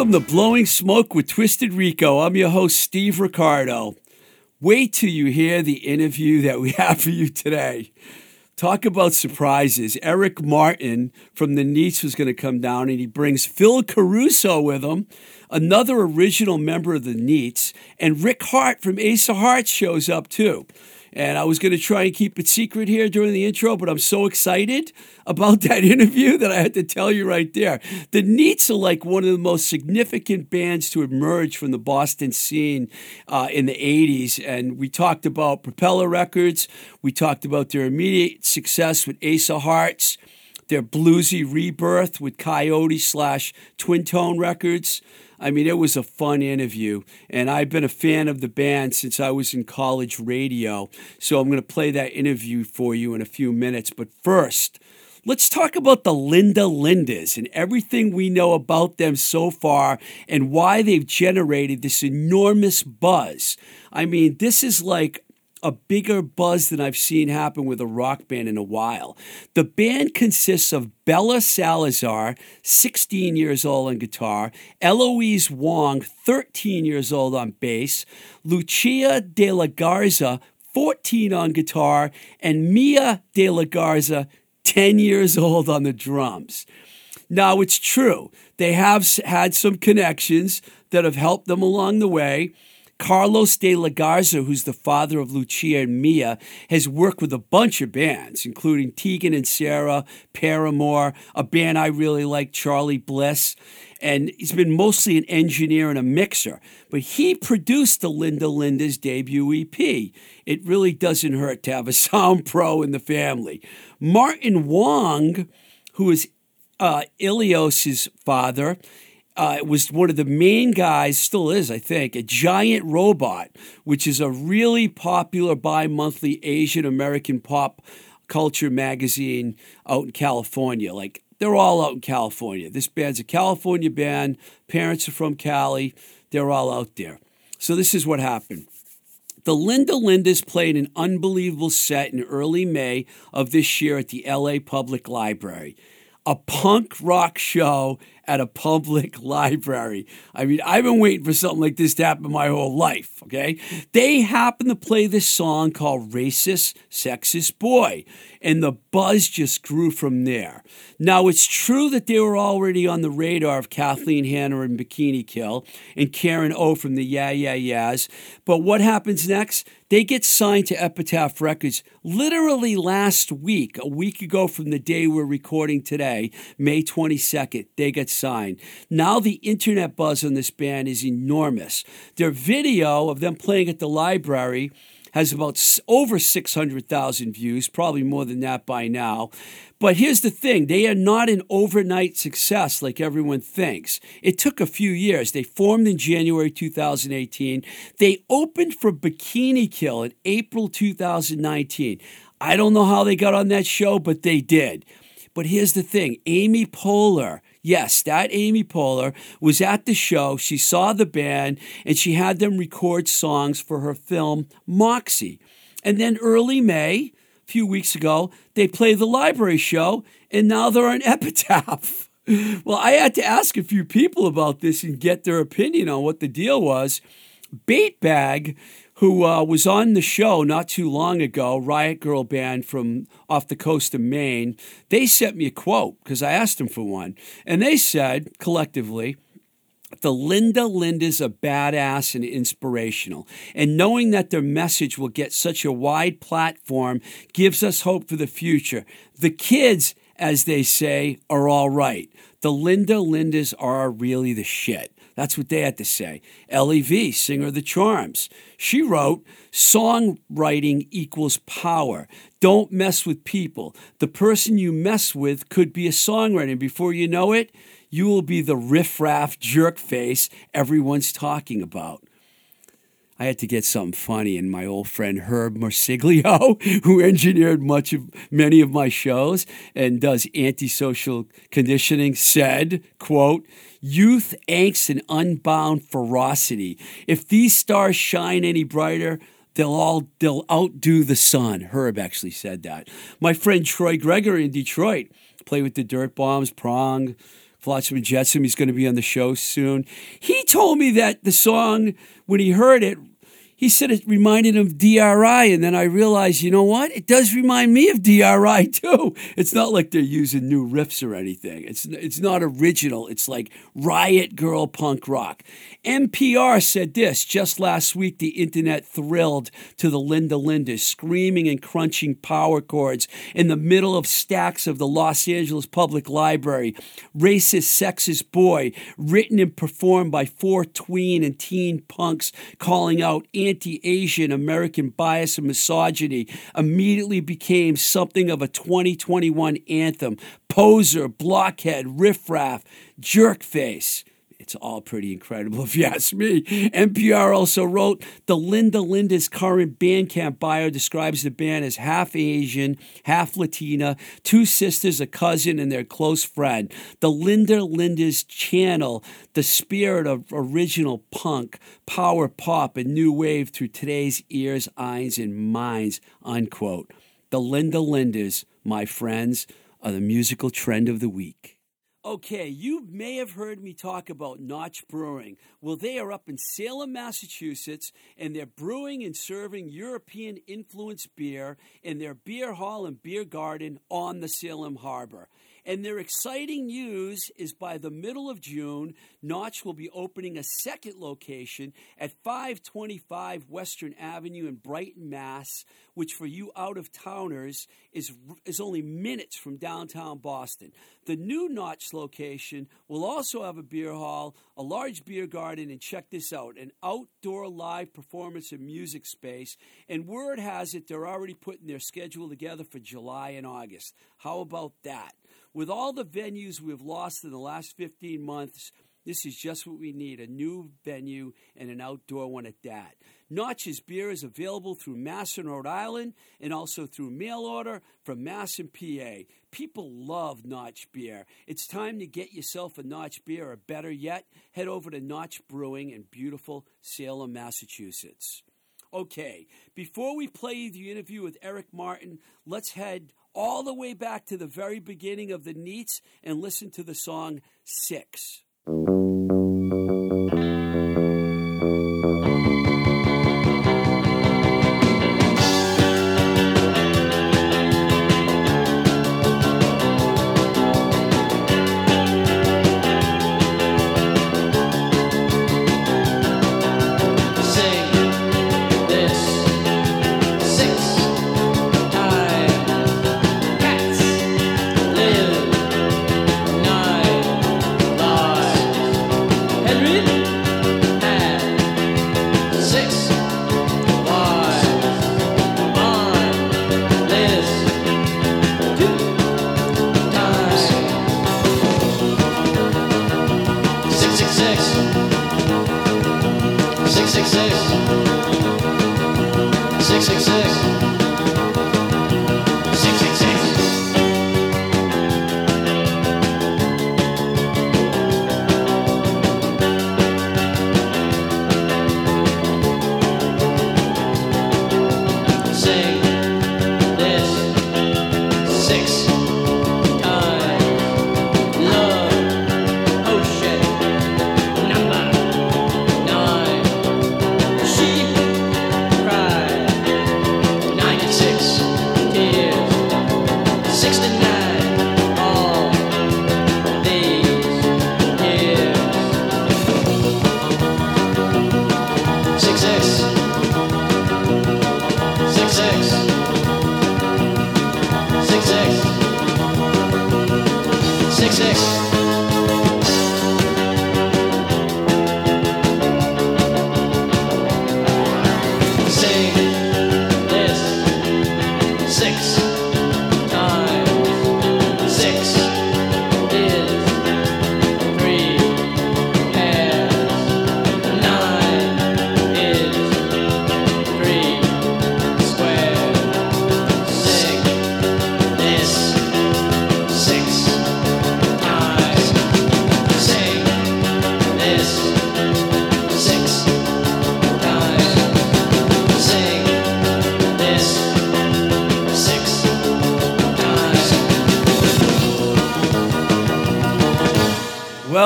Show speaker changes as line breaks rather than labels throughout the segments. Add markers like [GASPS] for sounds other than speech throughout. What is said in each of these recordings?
Welcome to Blowing Smoke with Twisted Rico. I'm your host, Steve Ricardo. Wait till you hear the interview that we [LAUGHS] have for you today. Talk about surprises. Eric Martin from the Neats was going to come down, and he brings Phil Caruso with him, another original member of the Neats, and Rick Hart from Ace of Hearts shows up too. And I was going to try and keep it secret here during the intro, but I'm so excited about [LAUGHS] that interview that I had to tell you right there. The Neats are like one of the most significant bands to emerge from the Boston scene uh, in the 80s. And we talked about Propeller Records, we talked about their immediate success with Ace of Hearts their bluesy rebirth with Coyote slash Twin Tone Records. I mean, it was a fun interview, and I've been a fan of the band since I was in college radio. So I'm going to play that interview for you in a few minutes. But first, let's talk about the Linda Lindas and everything we know about them so far and why they've generated this enormous buzz. I mean, this is like a bigger buzz than I've seen happen with a rock band in a while. The band consists of Bella Salazar, 16 years old on guitar, Eloise Wong, 13 years old on bass, Lucia de la Garza, 14 on guitar, and Mia de la Garza, 10 years old on the drums. Now, it's true, they have had some connections that have helped them along the way. Carlos de la Garza, who's the father of Lucia and Mia, has worked with a bunch of bands, including Tegan and Sara, Paramore, a band I really like, Charly Bliss. And he's been mostly an engineer and a mixer. But he produced the Linda Linda's debut EP. It really doesn't hurt to have a [LAUGHS] sound pro in the family. Martin Wong, who is uh, Eloise's father, uh, was one of the main guys, still is, I think, a Giant Robot, which is a really popular bi monthly Asian American pop culture magazine out in California. Like, they're all out in California. This band's a California band. Parents are from Cali. They're all out there. So, this is what happened. The Linda Lindas played an unbelievable set in early May of this year at the LA Public Library. A punk rock show at a public [LAUGHS] library. I mean, I've been waiting for something like this to happen my whole life, okay? They happen to play this song called Racist, Sexist Boy, and the buzz just grew from there. Now, it's true that they were already on the radar of Kathleen Hanna and Bikini Kill and Karen O from the Yeah Yeah Yeahs, but what happens next? They get signed to Epitaph Records literally last week, a week ago from the day we're recording today, May 22nd. They get signed. Now the internet buzz on this band is enormous. Their video of them playing at the library has about over 600,000 views, probably more than that by now. But here's the thing they are not an overnight success like everyone thinks. It took a few years. They formed in January 2018. They opened for Bikini Kill in April 2019. I don't know how they got on that show, but they did. But here's the thing Amy Poehler Yes, that Amy Poehler was at the show. She saw the band and she had them record songs for her film Moxie. And then early May, a few weeks ago, they played the library show and now they're on [LAUGHS] Epitaph. Well, I had to ask a few people about this and get their opinion on what the deal was. Bait Bag who uh, was on the show not too long ago, Riot Girl band from off the coast of Maine. They sent me a quote because I asked them for one. And they said collectively, the Linda Lindas are badass and inspirational. And knowing that their message will get such a wide platform gives us hope for the future. The kids, as they say, are all right. The Linda Lindas are really the shit. That's what they had to say. Ellie V, singer of the Charms, she wrote, Songwriting equals power. Don't mess with people. The person you mess with could be a songwriter. Before you know it, you will be the riffraff jerk face everyone's talking about. I had to get something funny, and my old friend Herb Marsiglio, [LAUGHS] who engineered much of many of my shows and does antisocial conditioning, said, "quote Youth, angst, and unbound ferocity. If these stars shine any brighter." They'll all they'll outdo the sun. Herb actually said that. My friend Troy Gregory in Detroit played with the Dirt Bombs, Prong, Flotsam Jetsam. He's going to be on the show soon. He told me that the song, when he heard it, he said it reminded him of DRI, and then I realized, you know what? It does remind me of DRI [LAUGHS] too. It's not like they're using new riffs or anything. It's it's not original. It's like riot girl punk rock. NPR said this just last week. The internet thrilled to the Linda Linda, screaming and crunching power chords in the middle of stacks of the Los Angeles Public Library. Racist, sexist boy, written and performed by four tween and teen punks, calling out anti Asian American bias and misogyny immediately became something of a 2021 anthem. Poser, blockhead, riffraff, jerkface. It's all pretty incredible, [LAUGHS] if you ask me. NPR also wrote the Linda Lindas current Bandcamp bio describes the band as half Asian, half Latina, two sisters, a cousin, and their close friend. The Linda Lindas channel the spirit of original punk, power pop, and new wave through today's ears, eyes, and minds. Unquote. The Linda Lindas, my friends, are the musical trend of the week. Okay, you may have heard me talk about Notch Brewing. Well, they are up in Salem, Massachusetts, and they're brewing and serving European influenced beer in their beer hall and beer garden on the Salem Harbor. And their exciting news is by the middle of June, Notch will be opening a second location at 525 Western Avenue in Brighton, Mass, which for you out of towners is, is only minutes from downtown Boston. The new Notch location will also have a beer hall, a large beer garden, and check this out an outdoor live performance and music space. And word has it they're already putting their schedule together for July and August. How about that? With all the venues we've lost in the last 15 months, this is just what we need a new venue and an outdoor one at that. Notch's beer is available through Mass and Rhode Island, and also through mail order from Mass and PA. People love Notch beer. It's time to get yourself a Notch beer, or better yet, head over to Notch Brewing in beautiful Salem, Massachusetts. Okay, before we play the interview with Eric Martin, let's head all the way back to the very beginning of the Neats and listen to the song Six.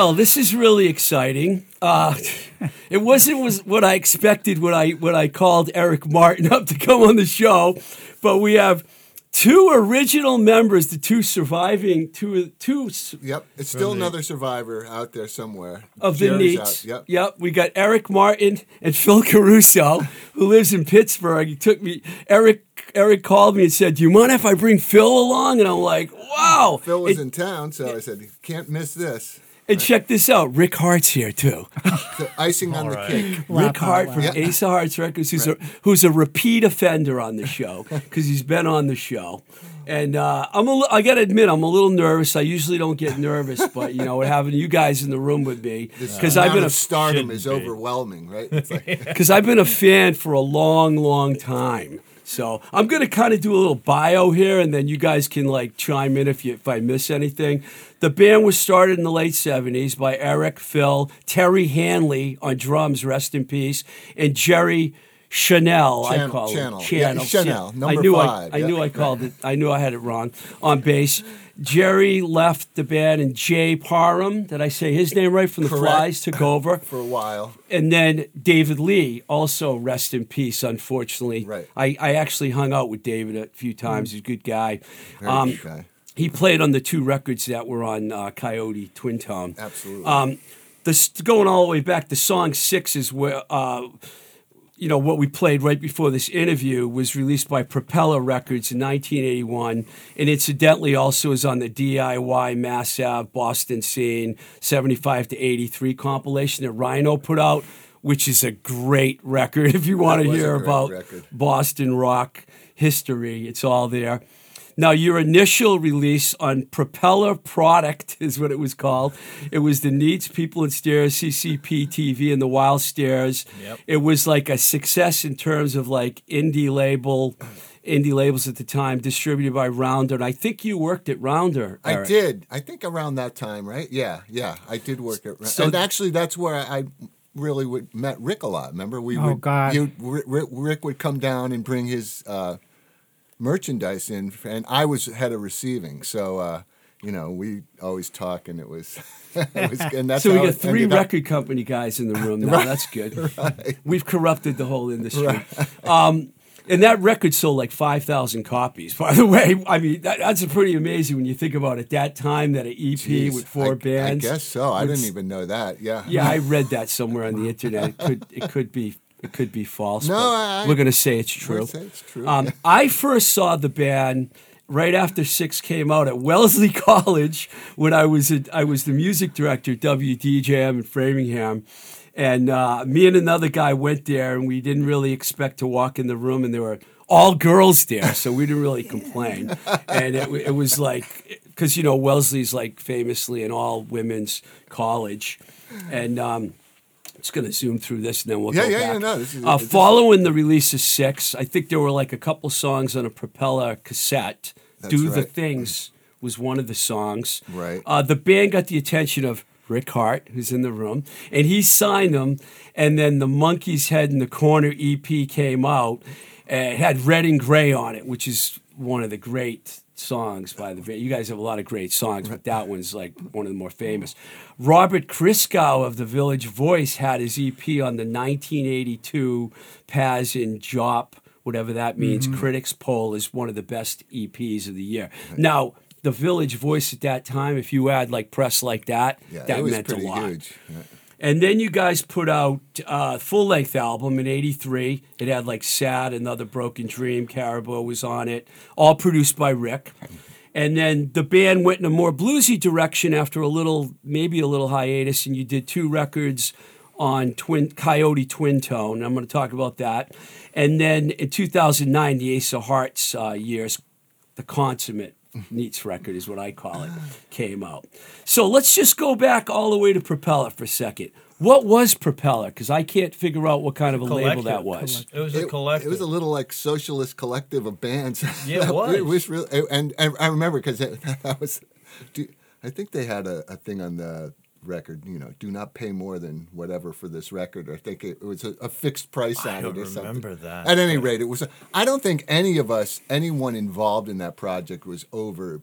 Well, this is really exciting. Uh, [LAUGHS] it wasn't was what I expected when I when I called Eric Martin [LAUGHS] up to come on the show, but we have two original members, the two surviving, two two
Yep, it's still another survivor out there somewhere.
of the
Jerry's
Neats.
out, Yep.
We got Eric Martin and [LAUGHS] Phil Caruso, who lives in Pittsburgh. He took me. Eric Eric called me and said, "Do you mind if I bring Phil along?" And I'm like, "Wow!"
Phil was
and,
in town, so I said, "You can't miss this."
And check this out. Rick Hart's here too. [LAUGHS]
So icing on the
right.
cake.
Rick
Laugh out
Hart from
loud.
Ace of Hearts Records, who's a who's a repeat offender on the show because he's been on the show. And uh, I'm a li- I got to admit, I'm a little nervous. I usually don't get nervous, but you know, having you guys in the room with me because I've
Amount
been a
stardom is
be.
overwhelming, right? It's like, [LAUGHS]
because I've been a fan for a long, long time. So I'm gonna kind of do a little bio here, and then you guys can like chime in if you if I miss anything. The band was started in the late '70s by Eric, Phil, Terry Hanley on drums, rest in peace, and Jerry Chanel. I
Channel-
call
Channel.
it
Yeah,
Channel.
Chanel,
I
number
knew
five,
I, I
yeah.
knew I called it. I knew I had it wrong on bass. Jerry left the band, and Jay Parham. Did I say his name right? From the
Correct.
Flies took over [LAUGHS]
for a while.
and then David Lee, also rest in peace. Unfortunately,
Right.
I, I actually hung out with David a few times. He's a good guy.
Very
Um,
good guy.
he played on the two records that were on uh, Coyote Twin Tone.
Absolutely.
Um, this going all the way back. The song Six is where. Uh, you know what we played right before this interview was released by Propeller Records in 1981, and incidentally also is on the DIY Mass Ave Boston Scene 75 to 83 compilation that Rhino put out, which is a great record [LAUGHS] if you want to hear about
record.
Boston rock history. It's all there. Now, your initial release on Propeller Product [LAUGHS] is what it was called. It was the Neats, People and Stairs, CCCP TV, and the Wild Stares.
Yep.
It was like a success in terms of like indie label, indie labels at the time, distributed by Rounder. And I think you worked at Rounder.
I did. I think around that time, right? Yeah, yeah. I did work at. Rounder.
So-
and actually, that's where I really would, met Rick a lot. Remember, we
Oh,
would.
God.
You, Rick, Rick would come down and bring his uh, merchandise in, and I was head of receiving. So uh, you know, we always talk, and it was. [LAUGHS] it was and that's
So we got three
ended up.
record company guys in the room now. That's good. We've corrupted the whole industry. Um, and that record sold like 5,000 copies, by the [LAUGHS] way. I mean, that, that's pretty amazing when you think about it. That time that an EP
Jeez,
with four
I,
bands.
I guess so. I didn't even know that. Yeah.
Yeah, I [LAUGHS] read that somewhere on the internet. It could, it could be. It could be false.
No,
but
I-
we're going to say it's true.
say it's true.
Um, I first saw the band right after Six came out at Wellesley [LAUGHS] College when I was a, I was the music director at WDJM in Framingham. And uh, me and another guy went there, and we didn't really expect to walk in the room, and there were all girls there, so we didn't really complain. [LAUGHS] And it, it was like, because you know Wellesley's like famously an all women's college, and um, just going to zoom through this, and then we'll
Yeah,
go
yeah,
back.
yeah, no, this is-
uh,
this
following the release of Six, I think there were like a couple songs on a Propeller cassette. Do the. Things was one of the songs.
Right.
Uh, the band got the attention of Rick Hart, who's in the room, and he signed them. And then the Monkey's Head in the Corner EP came out. It had Red and Gray on it, which is one of the great songs by the. You guys have a lot of great songs, but that one's like one of the more famous. Robert Christgau of the Village Voice had his EP on the 1982 Pazz & Jop, whatever that means.
Mm-hmm.
Critics poll is one of the best EPs of the year. Now, the Village Voice at that time, if you add like press like that,
yeah,
that meant a lot.
Yeah.
And then you guys put out a full length album in '83. It had like "Sad," "Another Broken Dream," "Caribou" was on it, all produced by Rick. And then the band went in a more bluesy direction after a little, maybe a little hiatus, and you did two records on Twin Coyote Twin Tone. I'm going to talk about that. And then in 2009, the Ace of Hearts uh, years, the consummate Neats record is what I call it, came out. So let's just go back all the way to Propeller for a second. What was Propeller? Because I can't figure out what kind of a label that was.
It was a collective.
It was a little like socialist collective of bands. [LAUGHS]
Yeah, it was.
it was really, and, and I remember because [LAUGHS] that was, I think they had a, a thing on the record. You know, do not pay more than whatever for this record. Or I think it, was a, a fixed price
I
on
don't
it or something.
remember that.
At any rate, it was. I don't think any of us, anyone involved in that project, was over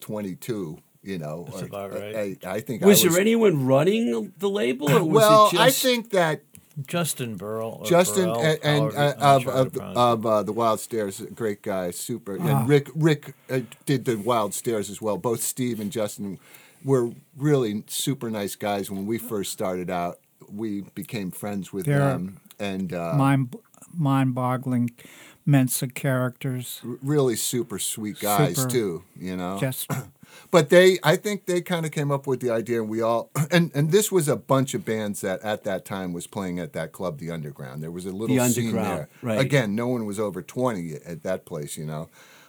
twenty two You know,
That's
or-
about right.
I, I think
Was
I
there anyone running the label, or was
well,
it
I think that
Justin Burrell. or
Justin
Burrell,
and, and uh, of
sure how to
of, of uh, the Wild Stares, great guy, super.
Ah.
And Rick Rick uh, did the Wild Stares as well. Both Steve and Justin were really super nice guys when we first started out. We became friends with
They're
them, and uh,
mind mind-boggling Mensa characters.
r- really super sweet guys
Super.
too. You know,
Just [CLEARS THROAT]
but they i think they kind of came up with the idea and we all [CLEARS THROAT] and and this was a bunch of bands that at that time was playing at that club the underground there was a little
The
scene there
right.
again no one was over 20 at that place you know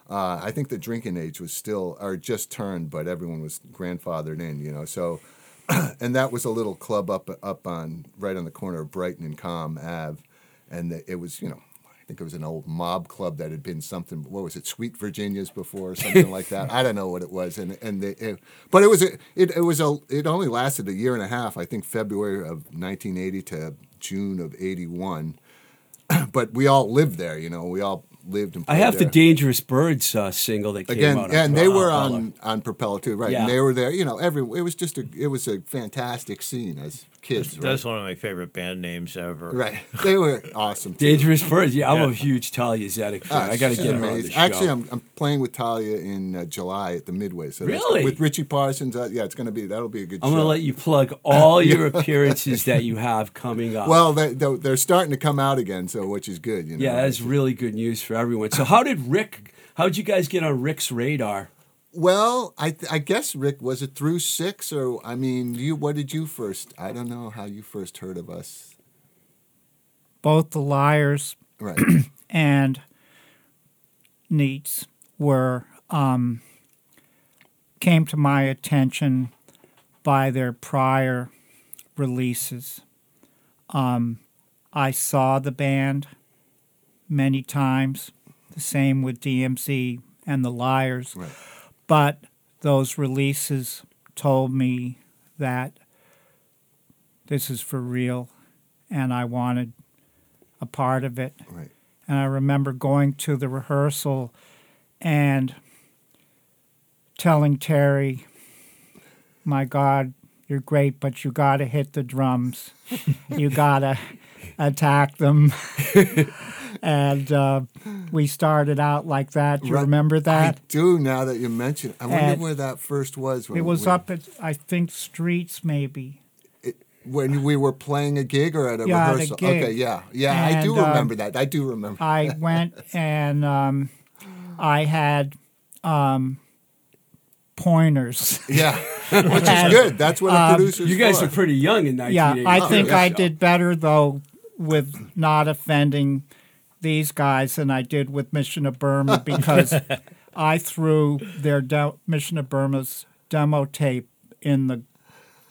uh, i think the drinking age was still or just turned but everyone was grandfathered in you know so [CLEARS THROAT] and that was a little club up up on right on the corner of brighton and com ave and the, it was you know I think it was an old mob club that had been something. What was it, Sweet Virginias before, or something like that? [LAUGHS] I don't know what it was, and and the, it, but it was a, it, it was a it only lasted a year and a half. I think February of 1980 to June of 81. [CLEARS THROAT] but we all lived there, you know. We all lived and.
I
played
have the. Dangerous Birds uh, single that came
Again,
out.
yeah, and they were
Propeller.
on on Propeller too, right?
Yeah.
And they were there, you know. Every it was just a it was a fantastic scene as kids, right?
That's one of my favorite band names ever.
right. They were awesome. Too.
Dangerous Birds. Yeah, I'm
Yeah.
a huge Talia Zedek fan.
Ah,
I got to
she's
get her on the show.
Actually, I'm, I'm playing with Talia in uh, July at the Midway. So
Really?
with Richie Parsons. Uh, yeah, it's gonna be that'll be a good. Show.
I'm
show.
going to let you plug all [LAUGHS] your appearances that you have coming up.
Well, they, they're, they're starting to come out again, so which is good. You know.
yeah, that's really good news for everyone. So, how did Rick? How did you guys get on Rick's radar?
Well, I th- I guess Rick was it through six or I mean you what did you first? I don't know how you first heard of us.
both the liars
Right. [CLEARS THROAT]
and Neats were um, came to my attention by their prior releases. Um, I saw the band many times. The same with DMC and the Liars,
right.
but those releases told me that this is for real, and I wanted a part of it.
Right.
And I remember going to the rehearsal and telling Terry, my God, you're great, but you got to hit the drums. you got to [LAUGHS] attack them. [LAUGHS] and uh, we started out like that. Do you
Right.
remember that?
I do now that you mention. it. I wonder
And
where that first was. When,
it was
when,
up at, I think, Streets maybe.
when we were playing a gig or at a
Yeah, at a
rehearsal.
gig.
Okay, yeah, yeah, I do
And, um,
remember that. I do remember.
I [LAUGHS] went and um, I had um, pointers.
yeah, [LAUGHS] which is good. That's what a producer's
You guys
for.
are pretty young in
Yeah, I think
yeah.
I did better though with not offending these guys than I did with Mission of Burma [LAUGHS] because I threw their de- Mission of Burma's demo tape in the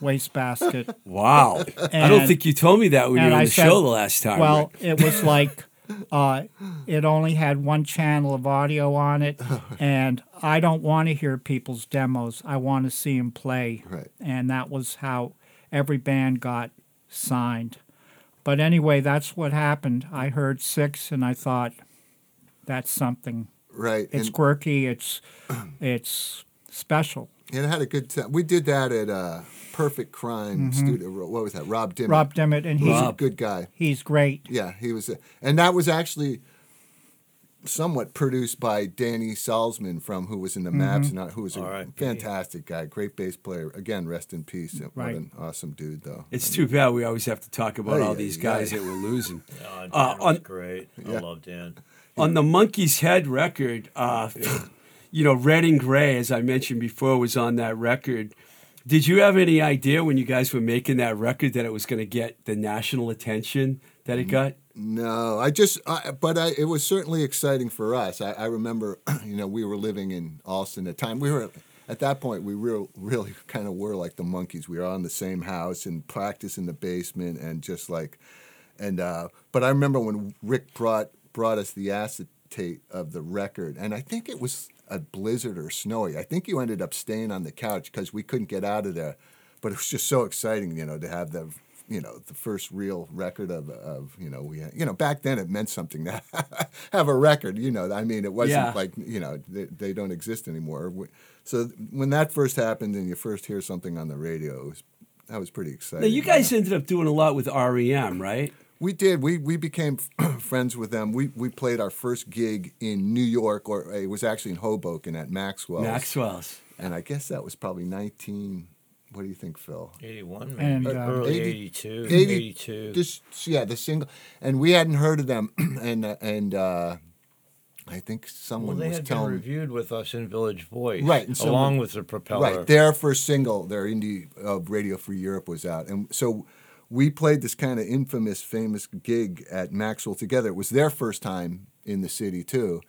wastebasket.
Wow. I don't think you told me that when you
and
were on
I
the
said,
show the last time.
Well, it was like uh, it only had one channel of audio on it, [LAUGHS] and I don't want to hear people's demos. I want to see them play.
Right.
And that was how every band got signed. But anyway, that's what happened. I heard six, and I thought, that's something.
right.
It's
and
quirky. It's [CLEARS THROAT] it's special.
it had a good time. We did that at uh, Perfect Crime Studio. What was that? Rob Dimmitt.
Mm-hmm. Rob Dimmitt, and he's
He's a good guy.
he's great.
Yeah, he was, and that was actually somewhat produced by Danny Salzman from who was in the
Mm-hmm.
Maps and who was a
All right.
fantastic guy, great bass player. Again, rest in peace. What an awesome dude, though.
it's too bad we always have to talk about
Ay,
all
ay,
these
ay.
guys that we're losing. [LAUGHS]
Oh,
Uh, on-
great.
Yeah.
I love Dan.
on the Monkey's Head record, uh, [LAUGHS] you know, Red and Gray, as I mentioned before, was on that record. Did you have any idea when you guys were making that record that it was going to get the national attention that it got?
No, I just, I, but I, it was certainly exciting for us. I, I remember, [CLEARS THROAT] you know, we were living in Allston at the time. We were at that point. We real, really [LAUGHS] kind of were like the monkeys. We were all in the same house and practice in the basement and just like, and uh, but I remember when Rick brought brought us the acetate of the record, and I think it was a blizzard or snowy. I think you ended up staying on the couch because we couldn't get out of there. But it was just so exciting, you know, to have the you know the first real record of of you know we had, you know back then it meant something to [LAUGHS] have a record. You know, I mean it wasn't
Yeah.
like you know they, they don't exist anymore. So when that first happened and you first hear something on the radio, it was that was pretty exciting.
Now, you guys ended up doing a lot with REM, right?
We did. We we became [CLEARS THROAT] friends with them. We we played our first gig in New York, or it was actually in Hoboken at Maxwell's.
Maxwell's.
And I guess that was probably nineteen. What do you think, Phil?
81,
And,
maybe.
uh,
Early
80
82.
80
82.
This yeah, the single, and we hadn't heard of them, [CLEARS THROAT] and uh, and uh, I think
well,
someone
they
was
had been
telling
reviewed with us in Village Voice.
Right, and someone-
along with the Propeller.
Right, their first single, their indie uh, Radio Free Europe was out, and so we played this kind of infamous, famous gig at Maxwell together. It was their first time in the city too,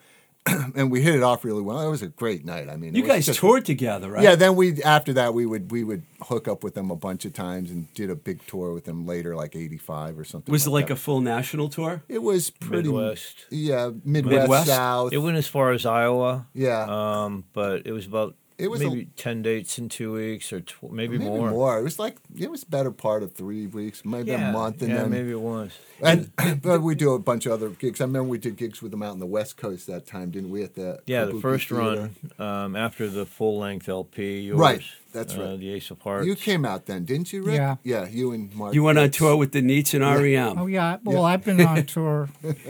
[CLEARS THROAT] and we hit it off really well. It was a great night. I mean,
You guys
just-
toured together, right?
Yeah, then we after that we would we would hook up with them a bunch of times and did a big tour with them later, like '85 or something.
Was it like
that.
a full national tour?
It was pretty
Midwest.
Yeah, Midwest,
Midwest?
South.
It went as far as Iowa.
Yeah.
Um, but it was about
It was a-
maybe 10 dates in two weeks or tw- maybe,
maybe
more.
more. It was like it was better part of three weeks, maybe
Yeah,
a month, and
yeah,
then
maybe it was.
and [CLEARS THROAT] but we do a bunch of other gigs. I remember we did gigs with them out on the West Coast that time, didn't we? At the
Yeah, the first
Theater?
run um, after the full length LP. Yours,
Right, that's
uh,
right.
The Ace of Hearts.
You came out then, didn't you, Rick?
Yeah.
yeah. You and Mark.
You went on tour with the Neats and REM
Oh yeah. Well, I've been on [LAUGHS] tour.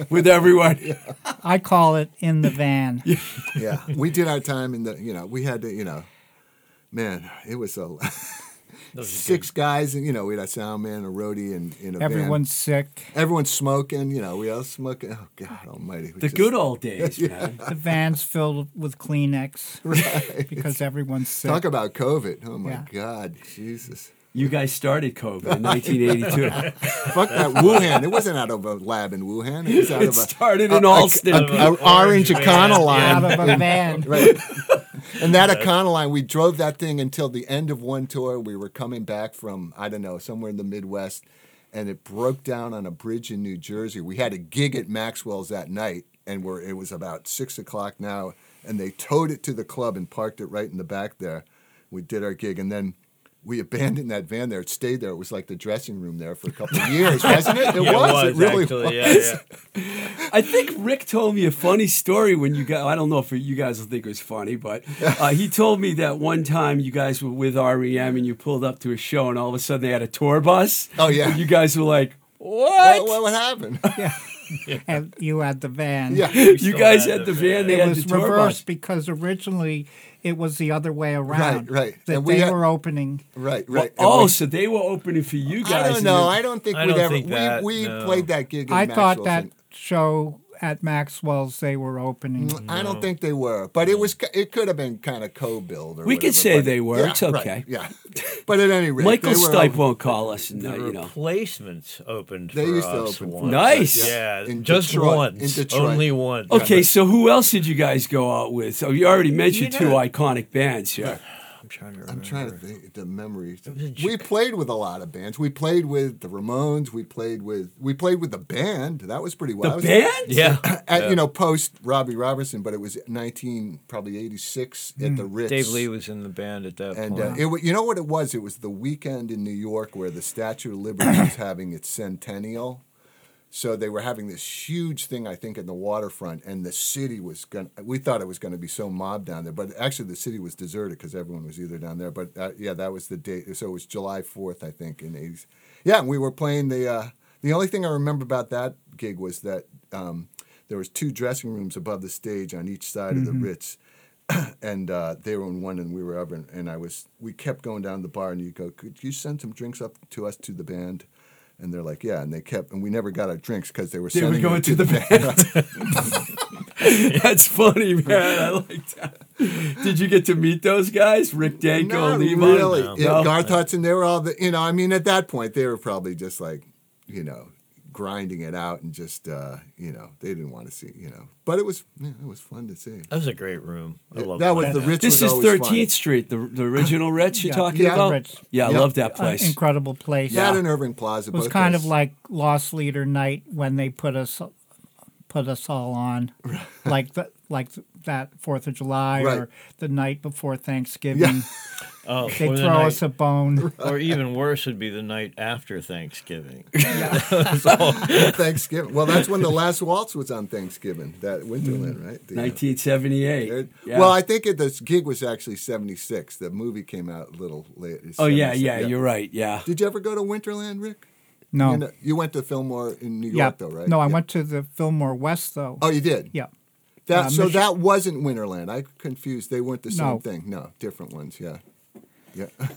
with everyone.
I call it in the van.
Yeah, we did our time in the. You know, we had to. You know, man, it was a
Those are
six guys, and you know, we had a sound man, a roadie, and in a van.
Everyone's sick.
Everyone's smoking, you know, we all smoking. Oh God Almighty!
The
just-
good old days, [LAUGHS] man.
The van's filled with Kleenex [LAUGHS]
Right.
because everyone's sick.
Talk about COVID! Oh my
Yeah.
God, Jesus!
You guys started COVID in [LAUGHS] 1982. [LAUGHS]
Fuck that Wuhan! It wasn't out of a lab in Wuhan. It was out
It
of a,
started in Allston.
a, a orange Econoline.
out of a van. [LAUGHS]
right. And that Econoline, we drove that thing until the end of one tour. We were coming back from, I don't know, somewhere in the Midwest, and it broke down on a bridge in New Jersey. We had a gig at Maxwell's that night, and we're, it was about six o'clock now, and they towed it to the club and parked it right in the back there. We did our gig, and then we abandoned that van there. It stayed there. It was like the dressing room there for a couple of years, wasn't it? [LAUGHS] It
Yeah,
was. It really
actually,
was.
Yeah, yeah.
I think Rick told me a funny story when you guys. I don't know if you guys will think it was funny, but uh, he told me that one time you guys were with REM and you pulled up to a show, and all of a sudden they had a tour bus.
Oh, yeah.
And you guys were like, "What?"
What, what, what happened? [LAUGHS] [LAUGHS] [LAUGHS]
And you had the van.
yeah.
you
still
guys
had
had the
the
van. They
It
had
was
the
reversed because originally it was the other way around.
right. right.
That
And we
they
had-
were opening.
Right, right. And
Oh,
we-
so they were opening for you guys.
I don't know. I don't think
I
we'd
don't
ever.
think that,
we we
no.
played that gig. In
I thought
Maxwell's
that
and-
show at Maxwell's they were opening.
Mm, I don't think they were, but it was. It could have been kind of co-billed. Or
We could say
but-
they were.
Yeah,
It's
right,
okay.
yeah, but at any rate,
Michael Stipe won't call us, and
The
you know.
replacements opened
They
for
used to
us
open
once.
Nice.
Yeah,
In
just
Detroit.
once.
In Detroit.
Only one.
Okay, so who else did you guys go out with? So you already mentioned
You
two iconic bands here.
I'm trying to remember.
I'm trying to think the memories.
was
We played with a lot of bands. We played with the Ramones. We played with. We played with the band. That was pretty
The
well. That was-
band?
Yeah. [CLEARS THROAT]
At,
Yeah.
You know, post Robbie Robertson, but it was 19, probably 86 at the Ritz.
Dave Lee was in the band at that
And
point.
uh, it, wa- you know what it was? It was the weekend in New York where the Statue of Liberty was [COUGHS] having its centennial. So they were having this huge thing, I think, in the waterfront, and the city was going. to We thought it was going to be so mobbed down there, but actually the city was deserted because everyone was either down there. But uh, yeah, that was the date. So it was July fourth, I think, in eighties. Yeah, and we were playing the. Uh, the only thing I remember about that gig was that um, there was two dressing rooms above the stage on each side of the Ritz [CLEARS THROAT] and uh, they were in one and we were over and, and I was we kept going down to the bar and you go could you send some drinks up to us to the band and they're like yeah and they kept and we never got our drinks because they were
They were going to the band. [LAUGHS] That's funny, man. I like that. Did you get to meet those guys? Rick Danko,
Not
Levon?
really.
No.
Yeah,
No?
Garth Hudson, they were all the, you know, I mean, at that point, they were probably just like, you know, grinding it out and just, uh, you know, they didn't want to see, you know. But it was, yeah, it was fun to see.
that was a great room. I love
that was the
that.
Ritz.
This
was
is 13th
fun.
Street, the, the original [LAUGHS] Ritz you're
Yeah.
talking
Yeah.
about?
Ritz.
Yeah, I
Yep.
love that
Uh,
place.
incredible place.
That and Irving Plaza.
It was
both
kind of like Lost Leader Night when they put us put us all on, [LAUGHS] like the like that Fourth of July
Right.
or the night before Thanksgiving. [LAUGHS]
Oh,
They
or the
throw
night-
us a bone. [LAUGHS]
or even worse would be the night after Thanksgiving. [LAUGHS]
Thanksgiving. Well, that's when the last waltz was on Thanksgiving. That Winterland, right? The, uh,
1978.
It-
Yeah.
Well, I think it, this gig was actually '76. The movie came out a little late.
Oh yeah,
76,
yeah, you're right. Yeah.
Did you ever go to Winterland, Rick?
No.
You, know- you went to Fillmore in New York,
yeah.
though, right?
No, I
Yeah.
went to the Fillmore West though.
Oh, you did.
Yeah.
That
Uh,
so
Mich-
that wasn't Winterland. I confused. They weren't the same
No.
thing. No, different ones. Yeah. Yeah. [LAUGHS]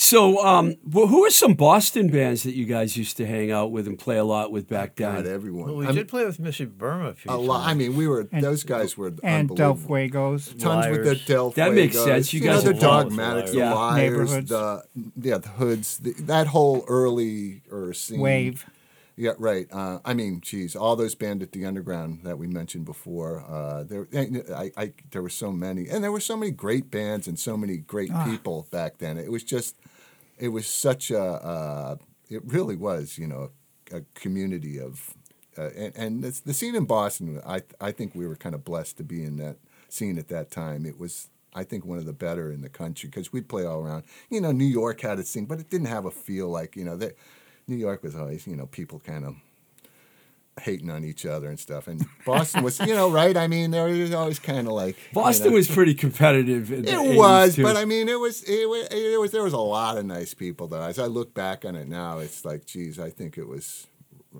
So, um, wh- who are some Boston bands that you guys used to hang out with and play a lot with back then?
God, everyone.
Well, we
I'm-
did play with Missy Burma a few
a lot. I mean, we were.
And-
those guys were
And Del
unbelievable.
Fuegos.
Tons with the
Liars.
Del
That makes sense. You
know,
guys
the
evolved.
dogmatics, the
Yeah.
liars,
Neighborhoods.
the yeah, the hoods, the, that whole early or scene.
Wave.
Yeah, right. Uh, I mean, geez, all those bands at the underground that we mentioned before. Uh, there, I, I, there were so many, and there were so many great bands and so many great
Ah.
people back then. It was just, it was such a, uh, it really was, you know, a community of, uh, and, and the, the scene in Boston. I, I think we were kind of blessed to be in that scene at that time. It was. I think one of the better in the country because we'd play all around. You know, New York had its thing, but it didn't have a feel like you know that. New York was always, you know, people kind of hating on each other and stuff. And Boston was, you know, [LAUGHS] right? I mean, there was always kind of like you
Boston
know.
was pretty competitive.
It
80s,
was,
too.
but I mean, it was, it was, it was. There was a lot of nice people though. As I look back on it now, it's like, geez, I think it was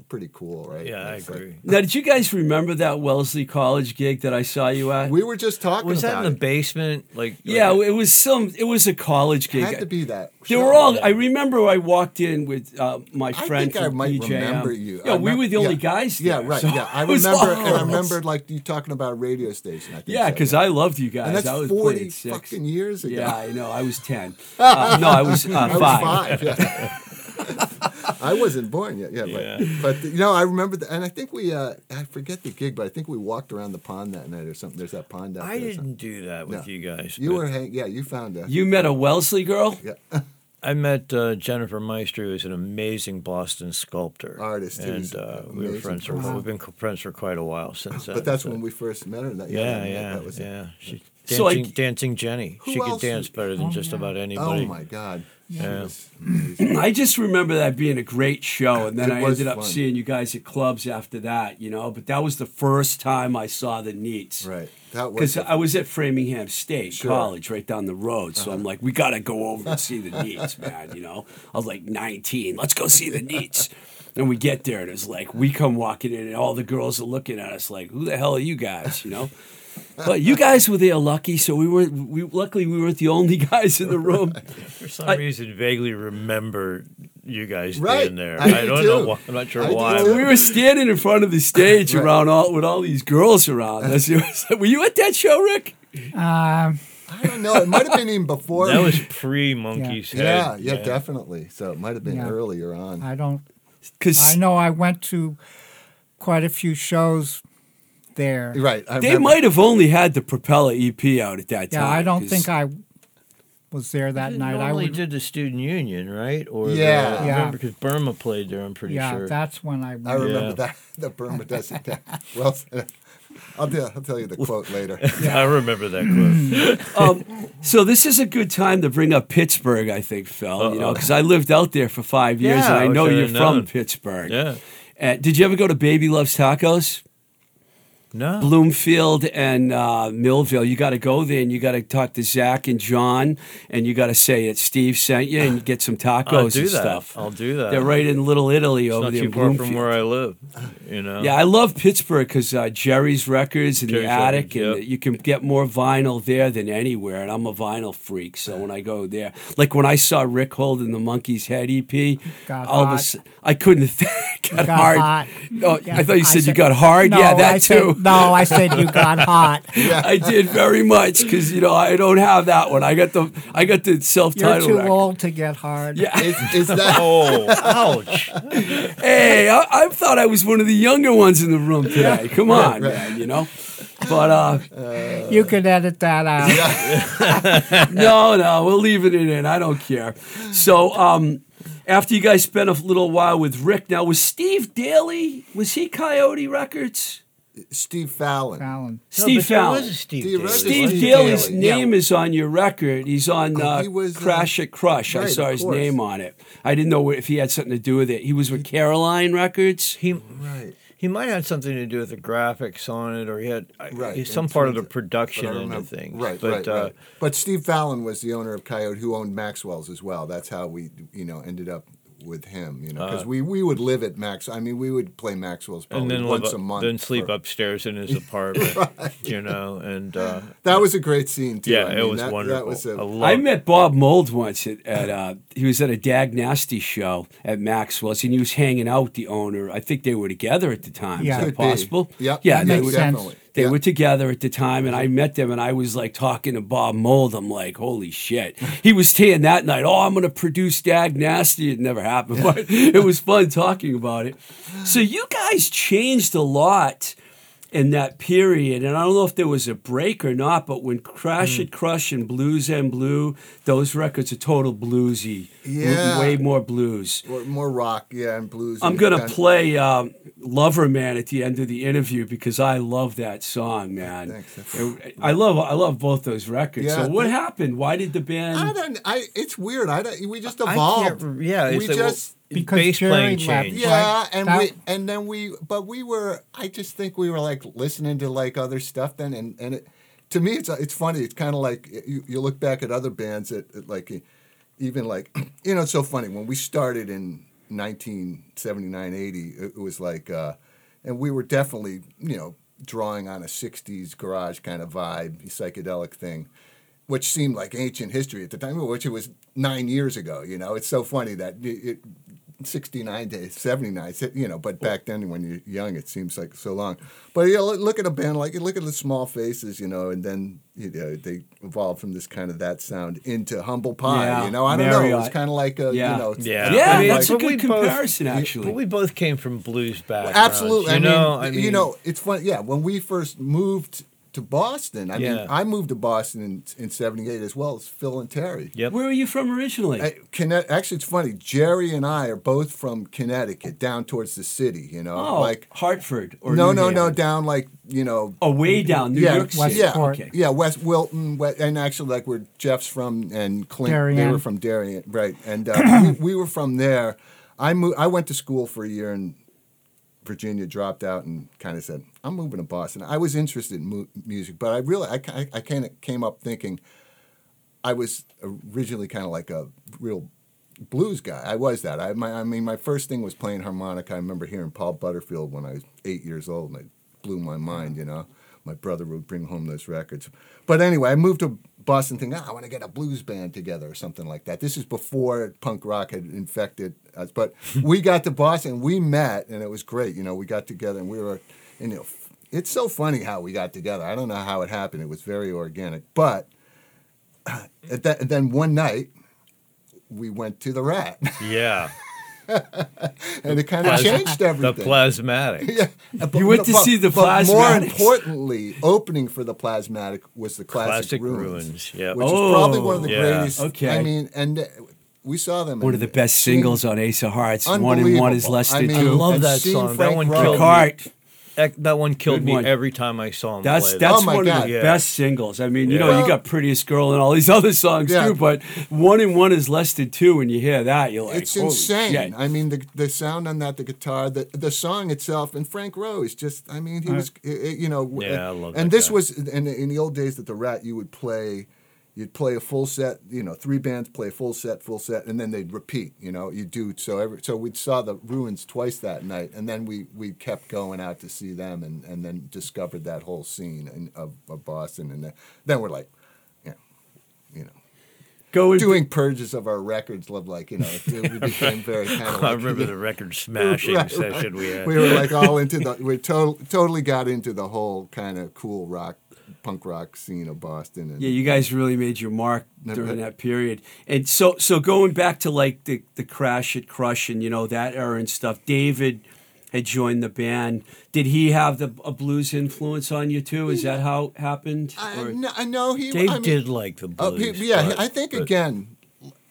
pretty cool, right?
yeah, I
It's like-
agree.
Now, did you guys remember that Wellesley College gig that I saw you at?
we were just talking
Was that
about
in the
it.
basement? Like
yeah,
like-
it was some. It was a college gig.
Had to be that.
They
Sure.
were all. I remember I walked in with uh, my
I
friend
think I
from
might
PJM.
remember you.
Yeah,
I
we
remem-
were the only
yeah.
guys.
Yeah, right.
so
yeah, I remember, and I
girls.
remembered like you talking about a radio station. I think.
Yeah,
so,
because I loved you guys.
and that's
I was
forty fucking years ago.
Yeah, I know. I was ten. [LAUGHS] Uh, no, I was uh,
I was
five. [LAUGHS]
five. Yeah. I wasn't born yet. Yeah,
Yeah.
but but you know, I remember, that, and I think we, uh, I forget the gig, but I think we walked around the pond that night or something. There's that pond out
I
there. or something.
didn't do that with
No.
you guys.
You were, hang- yeah, you found a.
You met a Wellesley girl.
yeah. [LAUGHS]
I met uh, Jennifer Meister, who's an amazing Boston sculptor,
Artist,
and uh, we were friends for
person.
we've been friends for quite a while since.
But that's
so-
when we first met her. That,
Yeah,
that-
yeah,
that was it.
yeah. She,
So, like-
dancing, dancing Jenny.
Who
she could
else
dance better than
Oh,
just
yeah.
about anybody.
Oh my God. She
Yeah. [CLEARS THROAT]
I just remember that being a great show, and then
It
I
was
ended up
fun.
seeing you guys at clubs after that. You know, but that was the first time I saw the Neats.
right. That was.
Because I was at Framingham State
Sure. Uh-huh.
College, right down the road. So I'm like, we got to go over and see the Neats, man. You know, I was like 19. Let's go see the Neats. And we get there, and it's like we come walking in, and all the girls are looking at us like, "Who the hell are you guys?" You know. But you guys were there lucky, so we were. We luckily we weren't the only guys in the room. [LAUGHS]
For some
I-
reason, vaguely remember you guys
Right.
being there.
I
I,
do
don't
too.
know. Why, I'm not sure
I
why.
too.
we were standing in front of the stage
Right.
around all with all these girls around us. It was like, were you at that show, Rick?
Um,
I don't know. It might have been even before.
That was pre Monkey's
yeah,
Head.
yeah, definitely. So it might have been
Yeah.
earlier on.
I don't.
Because
I know I went to quite a few shows there.
right. I
They
remember-
might have only had the Propeller EP out at that time.
Yeah, I don't
'cause-
think I was there that
They
night. I
normally
would.
did the student union, right? Or
Yeah.
the, I
Yeah.
remember because Burma played there. I'm pretty
yeah,
sure.
that's when I.
I remember
Yeah.
that [LAUGHS] the Burma doesn't. well, [LAUGHS] I'll tell, I'll tell you the quote later. [LAUGHS] Yeah.
I remember that quote. [CLEARS THROAT]
Um, so this is a good time to bring up Pittsburgh, I think, Phil. You know, because I lived out there for five years,
Yeah,
and I
I
know you're
had
from
known.
Pittsburgh.
yeah.
Uh, did you ever go to Baby Loves Tacos?
No.
Bloomfield and uh, Millvale. You got to go there and you got to talk to Zach and John, and you got to say it. Steve sent you and get some tacos
I'll do
and
that.
stuff.
I'll do that.
They're right in Little Italy
It's
over
not
there
too far from where I live. You know.
Yeah, I love Pittsburgh because uh, Jerry's Records and
Jerry's
the Attic,
Records,
and
yep.
you can get more vinyl there than anywhere. And I'm a vinyl freak, so when I go there, like when I saw Rick holding the Monkey's Head EP,
Got
all of a
hot.
sudden I couldn't [LAUGHS] think. got,
Got
hard.
hot.
Oh,
Yeah,
I thought you said, you got hard.
No,
yeah, that
I
too.
Said, no, I said you got hot. [LAUGHS]
I did very much because you know I don't have that one. I got the I got the
You're
self-titled.
too
record.
old to get hard.
Yeah.
Is, is that [LAUGHS]
Oh, ouch.
Hey, I, I thought I was one of the younger ones in the room today. Come on, man. You know. But uh,
You can edit that out. [LAUGHS]
no, no, we're leaving it in. I don't care. So, um, after you guys spent a little while with Rick, now was Steve Daly? Was he Coyote Records?
Steve Fallon.
Fallon.
No,
Steve
but
Fallon.
was a Steve,
Steve-
Daly.
Steve
Steve
Daly.
Daly's
Yeah.
name is on your record. He's on
Oh,
uh,
he was, uh,
Crash at Crush. I saw his name on it. I didn't know if he had something to do with it. He was with Caroline Records.
He
Right.
he might have something to do with the graphics on it, or he had
Right,
he's
in
some part of the production
But I don't
of things.
Right,
but,
right,
uh,
right. But Steve Fallon was the owner of Coyote, who owned Maxwell's as well. That's how we, you know, ended up with him. You know, because
Uh,
we, we would live at Max. I mean, we would play Maxwell's
and
probably
then
once
live,
a month.
then sleep
for-
upstairs in his [LAUGHS] apartment. You know, and uh,
That was a great scene too.
yeah,
I
it
mean,
was
that,
wonderful.
That was a,
I, love,
I met Bob Mould once at, at uh, he was at a Dag Nasty show at Maxwell's, and he was hanging out with the owner. I think they were together at the time.
Yeah.
Is that
Could be.
possible?
Yep,
Yeah,
that
makes sense.
definitely.
They
Yeah.
were together at the time, and I met them, and I was like talking to Bob Mould. I'm like, holy shit. He was saying that night, oh, I'm going to produce Dag Nasty. It never happened, but it was fun talking about it. So you guys changed a lot in that period, and I don't know if there was a break or not, but when Crash
Hmm.
It Crush and Blues End Blue, those records are total bluesy.
Yeah.
Way more blues.
more rock, yeah, and blues.
I'm going to play um, Lover Man at the end of the interview because I love that song, man.
Thanks.
I love I love both those records.
Yeah,
so what
th-
happened? Why did the band?
I don't. I. It's weird. I don't. We just
I
evolved.
can't, yeah,
we
like, well,
just.
Because
bass
Jerry
playing
left.
changed.
Yeah,
Right.
and
That-
we and then we, but we were. I just think we were like listening to like other stuff then, and and it, to me, it's it's funny. It's kind of like you, you look back at other bands that, that like, even like, [CLEARS THROAT] you know, it's so funny when we started in 1979, 80. It, was like, uh, and we were definitely you know drawing on a 60s garage kind of vibe, psychedelic thing which seemed like ancient history at the time, which it was nine years ago. You know, it's so funny that it 69 days, 79, you know, but back then when you're young, it seems like so long. But you know, look- look at a band like, look at the small faces, you know, and then, you know, they evolved from this kind of that sound into humble pie,
Yeah,
you know, I don't know. It was kind of like a,
Yeah.
you know,
Yeah,
Yeah,
I mean,
that's a good
we both-
comparison, actually.
But we both came from blues backgrounds.
Absolutely.
You
I,
know,
mean,
I mean,
you know, it's fun. Yeah, when we first moved to Boston, I mean, I moved to Boston in, in 78 as well as Phil and Terry.
Yep.
Where are you from originally?
I, Conne- actually, it's funny. Jerry and I are both from Connecticut, down towards the city. You know,
oh,
like
Hartford or
no,
New
no, no, down like you know,
Oh, way down New
yeah,
York City.
West
yeah,
Port.
Okay.
yeah, West Wilton, West, and actually like where Jeff's from and Clint, they
Darien.
were from Darien, right? And uh, [COUGHS] we, we were from there. I moved. I went to school for a year in Virginia, dropped out, and kind of said, "I'm moving to Boston." I was interested in mu- music, but I really, I, ki- I kind of came up thinking I was originally kind of like a real blues guy. I was that. I, my, I mean, my first thing was playing harmonica. I remember hearing Paul Butterfield when I was eight years old, and it blew my mind. You know, my brother would bring home those records. But anyway, I moved to Boston, thinking, "Ah, I want to get a blues band together or something like that. This is before punk rock had infected us. But [LAUGHS] we got to Boston, we met, and it was great. You know, we got together, and we were, and, you know, it's so funny how we got together. I don't know how it happened. It was very organic, but. [CLEARS THROAT] At that, then one night, we went to the Rat,
Yeah. [LAUGHS]
and it kind of
Plas-
changed
The plasmatic. [LAUGHS]
yeah, but-
You went to
but-
see the
but More importantly, opening for the Plasmatic was the Classic,
Classic Ruins, yeah.
which is probably one of the
Oh, yeah.
greatest.
Okay.
I mean, and uh, we saw them.
One of the best singles on Ace of Hearts. One and one is
Unbelievable.
less
I
than
mean,
I
two.
love
and
that
seeing
song. That
Frank
one
Rowe-
killed me.
Cart.
That, that one killed
Good
me
one.
every time I saw him
That's
play.
that's
Oh, my
one
God.
of the
Yeah.
best singles. I mean, you
Yeah.
know, you got Prettiest Girl and all these [LAUGHS] other songs
Yeah.
too, but one and one is less than two. When you hear that, you're like,
It's
"Holy
insane.
shit."
I mean, the the sound on that, the guitar, the the song itself, and Frank Rowe is just. I mean, he was, i- i- you know. w-
Yeah, I love
And
that
this
guy.
was in the, in the old days at the Rat. You would play, you'd play a full set. You know, three bands play a full set, full set, and then they'd repeat. You know, you do so every. So we saw the Ruins twice that night, and then we we kept going out to see them, and and then discovered that whole scene in, of, of Boston, and then, then we're like, you know, you know
Going
doing purges of our records love like you know it, we [LAUGHS] became very kind of
I remember the record [LAUGHS] smashing
Right,
session we had.
we were like all [LAUGHS] into the we to- totally got into the whole kind of cool rock punk rock scene of Boston and
Yeah, you guys really made your mark
Never-
during that period. And so, so going back to like the the crash at Crush and you know that era and stuff. David had joined the band. Did he have the a blues influence on you too? Is that how it happened?
I,
Or-
no, know he
Dave
I mean,
did like the
uh,
blues.
he- yeah
but-
I think
but-
again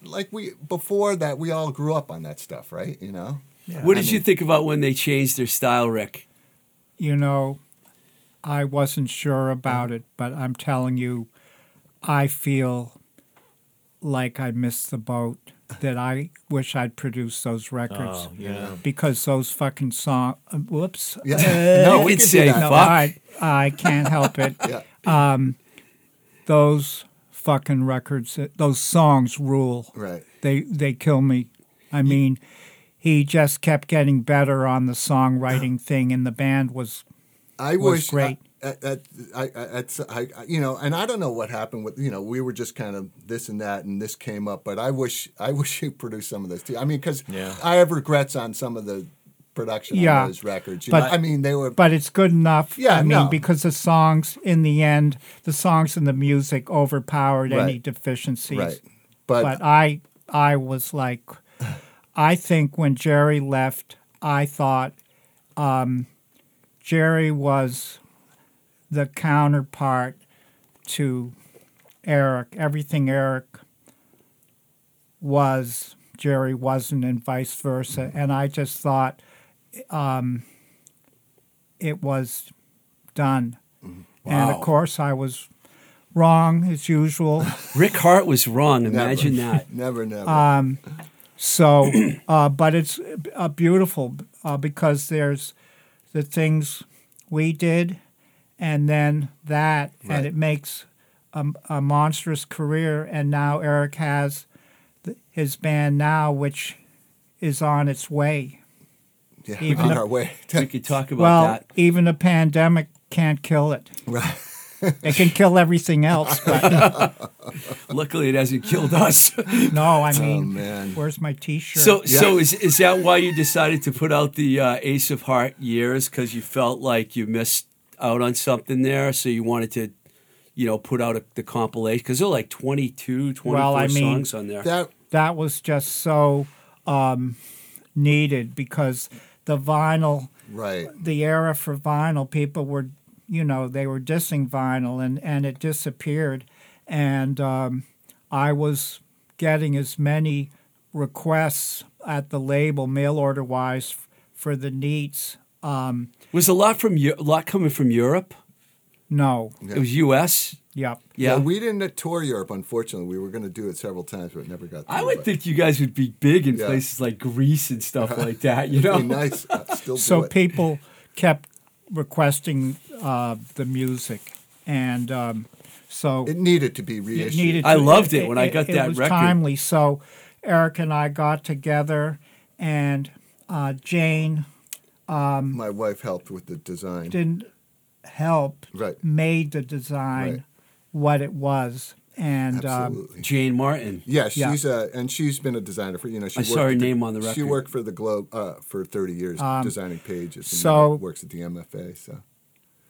like we before that we all grew up on that stuff right you know
what
I
did you think about when they changed their style, Rick?
You know, I wasn't sure about it, but I'm telling you, I feel like I missed the boat. That I wish I'd produced those records
Oh, yeah.
because those fucking song. uh, Whoops.
Yeah. [LAUGHS] No,
you
we
could
can
say
no,
fuck.
I I can't help it. [LAUGHS]
Yeah.
um, Those fucking records, uh, those songs rule.
Right.
They they kill me. I mean, he just kept getting better on the songwriting [GASPS] thing, and the band was
I
was
wish
great.
I, I, I, I, I, I, you know, and I don't know what happened with, you know, we were just kind of this and that, and this came up. But I wish, I [LAUGHS] wish you produced some of this too. I mean, because
Yeah.
I have regrets on some of the production
Yeah,
on those records. You
but-
know? I mean, they were.
but it's good enough.
Yeah,
I mean,
no.
because the songs in the end, the songs and the music overpowered any deficiencies.
right, but,
But I, I was like, I think when Jerry left, I thought um, Jerry was the counterpart to Eric. Everything Eric was, Jerry wasn't, and vice versa. And I just thought um, it was done. And of course, I was wrong as usual. [LAUGHS]
Rick Harte was wrong.
never,
Imagine that. [LAUGHS]
Never, never.
Um, so, uh, but it's uh, beautiful uh, because there's the things we did, and then that,
Right.
and it makes a, a monstrous career. And now Eric has th- his band now, which is on its way.
yeah,
even
on
if-
our way.
We could talk about
well,
that.
even a pandemic can't kill it.
right.
It can kill everything else, but [LAUGHS]
Luckily, it hasn't killed us. [LAUGHS]
no, I
Oh
mean,
man.
where's my T-shirt?
So,
Yeah.
so is is that why you decided to put out the uh, Ace of Hearts years? Because you felt like you missed out on something there, so you wanted to, you know, put out a, the compilation? Because there are like 22, 24
Well, I mean,
songs on there.
That
that was just so um, needed because the vinyl,
right.
the era for vinyl, people were, you know, they were dissing vinyl and, and it disappeared. And um, I was getting as many requests at the label, mail order wise, for the Neats. Um,
was a lot from Eu- a lot coming from Europe.
no,
It was U.S.
yep.
Yeah,
Yeah, we didn't tour Europe. Unfortunately, we were going to do it several times, but it never got.
There.
I
would
but
think you guys would be big in
Yeah.
places like Greece and stuff [LAUGHS] like that. You
it'd
know,
be nice. Still
so
it.
people kept requesting uh, the music. And um, so
it needed to be
it
reissued.
needed
I loved it when I got
it
that
was
record.
timely. So Eric and I got together, and uh, Jane
My wife helped with the design.
didn't help,
Right.
made the design
Right.
what it was, and um,
Jane Martin.
Yeah,
Yeah.
she's a and she's been a designer for you know she
I
worked
saw her
at the-
name on the
She worked for the Globe uh, for thirty years designing pages. And
so-
now works at the MFA. So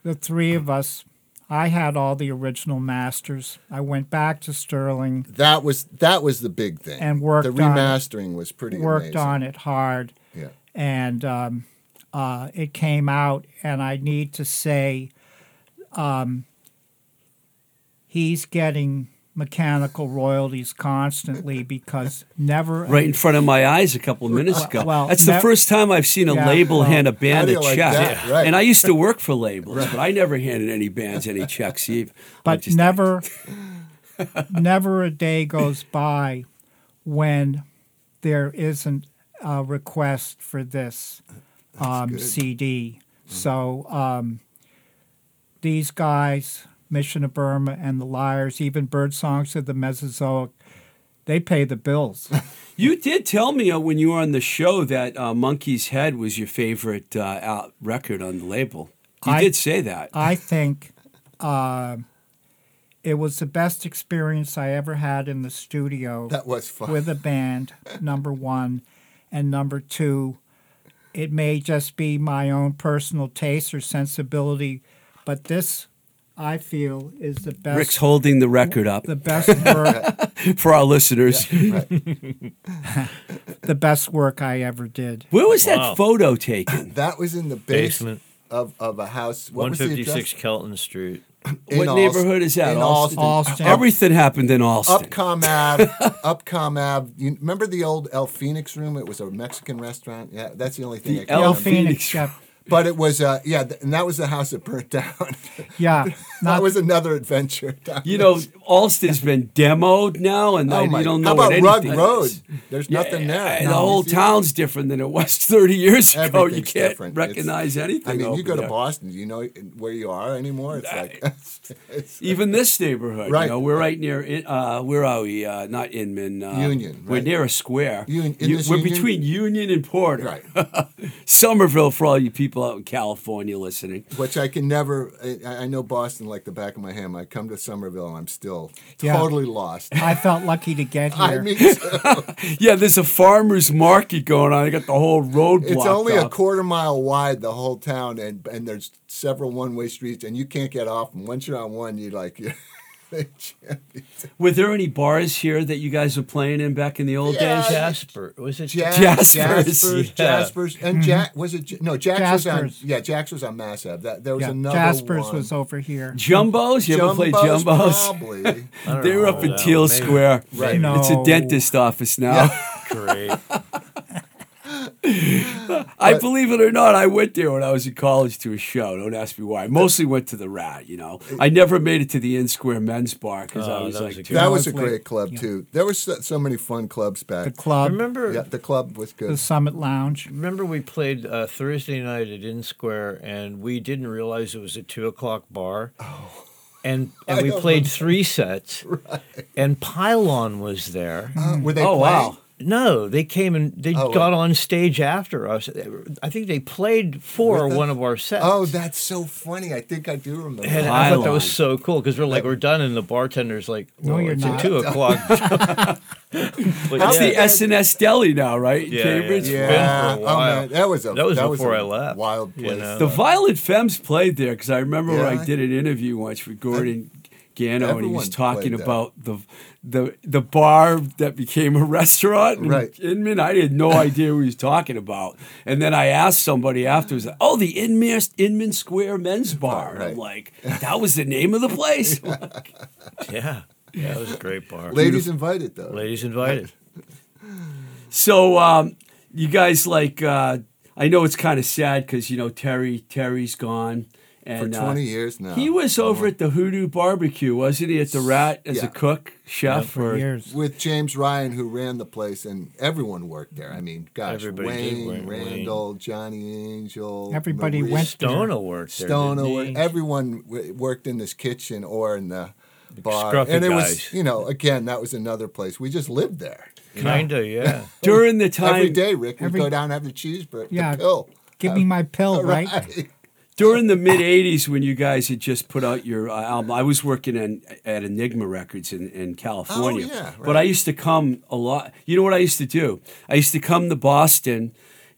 the three of us. I had all the original masters. I went back to Sterling,
that was that was the big thing.
And worked
the
on it.
remastering was pretty
worked
amazing.
on it hard.
Yeah,
and um, uh, it came out. And I need to say, um, he's getting mechanical royalties constantly because never
Right in front of my eyes a couple of minutes ago.
well,
That's the
nev-
first time I've seen a
Yeah,
label
well,
hand a band a
you like
check.
that? Right.
And I used to work for labels, but I never handed any bands any checks. [LAUGHS] Eve.
But
just-
never, [LAUGHS] never a day goes by when there isn't a request for this um,
good.
CD. So um, these guys, Mission of Burma and the Lyres, even Bird Songs of the Mesozoic, they pay the bills. [LAUGHS]
You did tell me uh, when you were on the show that uh, Monkey's Head was your favorite uh, out record on the label. You
I-
did say that.
I think uh, it was the best experience I ever had in the studio.
that was fun.
with a band, number one. And number two, it may just be my own personal taste or sensibility, but this, I feel, is the best.
Rick's holding the record up
the best work, [LAUGHS]
for our listeners. [LAUGHS]
the best work I ever did.
Where was that photo taken? [LAUGHS]
that was in the base
Basement,
of, of a house. What was the
156? Kelton Street.
In
what
Alst-
neighborhood is that?
In
Allston.
Allston.
Allston.
Everything happened in Allston.
Upcom Ave, Upcom Ave. You remember the old El Phoenix room? It was a Mexican restaurant. Yeah, that's the only thing
The
I can
El
El
remember.
Phoenix.
Phoenix, yeah.
but it was uh, yeah, th- and that was the house that burnt down. [LAUGHS]
Yeah, [LAUGHS]
that
not
was another adventure. down
You
there.
know, Allston's been demoed now, and
oh my!
you don't know
how
what
about
Rugg
Road?
is.
There's
Yeah,
nothing there.
The
No.
whole town's different than it was [LAUGHS] 30 years ago. You can't
different. It's-
recognize anything.
I mean, you
over
go to. Boston. You know where you are anymore? It's like it's,
Even this neighborhood,
Right.
you know, we're right near. In- Uh, where are we? Uh, not Inman. Uh,
Union,
We're near a square.
Un- in
You-
this
we're
Union?
between Union and Porter.
Right.
Somerville for all you people out in California listening.
which I can never. I, I know Boston like the back of my hand. I come to Somerville and I'm still
Yeah.
totally lost.
I felt lucky to get [LAUGHS] here.
I mean, too. [LAUGHS]
Yeah, there's a farmer's market going on. I got the whole road
it's
blocked
only a quarter mile wide, the whole town, and and there's several one way streets, and you can't get off. And once you're on one, you like. [LAUGHS] they can't be-
Were there any bars here that you guys were playing in back in the old
Yeah.
days?
Jasper. Was it
Ja-
Jaspers.
Jaspers,
Yeah.
Jaspers, and Jack mm-hmm. was it? J- No, Jax was on. Yeah, Jax was on Mass Ave. That there was
yeah,
another
Jaspers
one.
was over here.
Jumbos? You ever played Jumbos?
Probably. [LAUGHS]
They were up in
Teele.
Square.
Right.
No.
It's a dentist office now.
Great.
I believe it or not, I went there when I was in college to a show. Don't ask me why. I mostly went to the Rat. You know, I never made it to the Inn Square Men's Bar because I
Oh,
was
that
like,
was a
that was a great
like-
club
yeah.
too. There was so, so many fun clubs back.
The club,
Remember?
yeah, the club was good. the.
Summit Lounge.
Remember we played uh, Thursday night at Inn Square, and we didn't realize it was a two o'clock bar. Oh. And [LAUGHS] and
I
we
don't
played three sets, [LAUGHS] right. and Pylon was there.
Uh, were they
oh
playing?
wow.
No, they came and they
Oh,
got
wow.
on stage after us. I think they played for
With
one of our sets.
Oh, that's so funny. I think I do remember.
And I thought that was so cool because we're like, we're done, and the bartender's like,
No,
well,
you're
it's
not.
at two [LAUGHS] o'clock. [LAUGHS] But
That's
yeah.
the S&S Deli now, right? In
Yeah,
Cambridge.
yeah.
yeah,
for a
oh man, that was a
That was
a
before I left,
Wild
you know?
The Violent Femmes played there because I remember when
Yeah.
I did an interview once with Gordon Gano, and he was talking about the the the bar that became a restaurant in
Right.
Inman. I had no [LAUGHS] idea what he was talking about, and then I asked somebody afterwards, "Oh, the Inman Inman Square Men's Bar." And I'm like, "That was the name of the place." [LAUGHS]
yeah, yeah, it was a great bar.
Ladies invited though.
Ladies invited. [LAUGHS]
So um, you guys like uh, I know it's kind of sad because you know Terry Terry's gone
for
and uh,
twenty years now.
he was over at the Hoodoo Barbecue, wasn't he? At the Rat as
Yeah.
a cook, chef,
for
or
years.
with James Ryan, who ran the place, and everyone worked there. I mean, gosh,
Everybody
Wayne,
work- Wayne.
Randall, Johnny Angel,
Everybody
Marie
went
Stoner worked there.
Stoner,
didn't
wor-
he?
everyone w- worked in this kitchen or in the bar,
scruffy
and it was, you know, again, that was another place. We just lived there
Kinda, yeah. [LAUGHS]
during the time
every day. Rick, we'd
Every-
go down and have the cheeseburger,
Yeah.
the pill.
Give me my pill, [LAUGHS] right?
During the mid '80s when you guys had just put out your uh, album. I was working in, at Enigma Records in, in California,
Oh, yeah,
but. I used to come a lot. You know what I used to do? I used to come to Boston.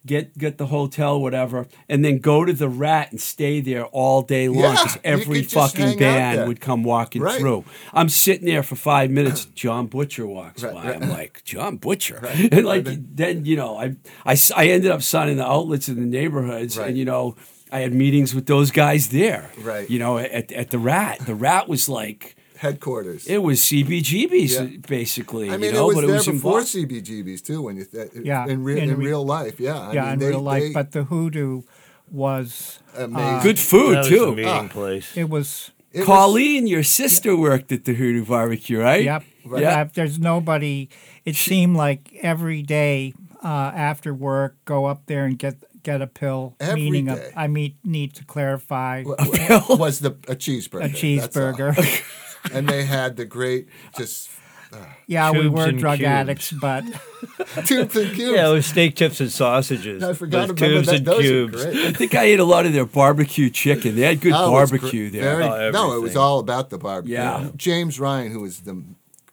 Get get the hotel, whatever, and then go to the Rat and stay there all day long because
you
every
could just hang
fucking band would come walking
Right.
through. I'm sitting there for five minutes. [CLEARS THROAT] John Butcher walks
Right,
by.
right.
I'm like, John Butcher, [LAUGHS] and like then you know, I, I I ended up signing the outlets in the neighborhoods,
Right.
and you know, I had meetings with those guys there.
Right.
You know, at at the Rat. The Rat was like
Headquarters.
it was CBGB's
Yeah.
basically.
I mean,
you know,
it was
but
there
it was
before
Boston.
CBGBs too. When you th-
Yeah,
in, real
in
in
re-
real life, yeah, I
yeah,
mean,
in
they-
real life.
they-
But the hoodoo was
amazing.
Good food
That was
too.
meeting
Ah.
place.
it was
It was-
Colleen, your sister worked at the Hoodoo Barbecue, right?
Yep.
Right.
Yeah.
Yeah, There's nobody. It seemed like every day uh, after work, go up there and get get a pill.
Every
meaning, a-
day.
I mean, need to clarify
A pill? was the a cheeseburger.
a cheeseburger. [LAUGHS]
and they had the great just uh,
yeah, we were
and
drug
cubes.
addicts, but [LAUGHS]
tubes and cubes.
Yeah, it was steak tips and sausages.
I forgot
Those
to
tubes
that.
and
Those
cubes.
I think I ate a lot of their barbecue chicken. They had good
Oh,
barbecue
gr-
there.
very-
Oh,
no, it was all about the barbecue.
Yeah.
James Ryan, who was the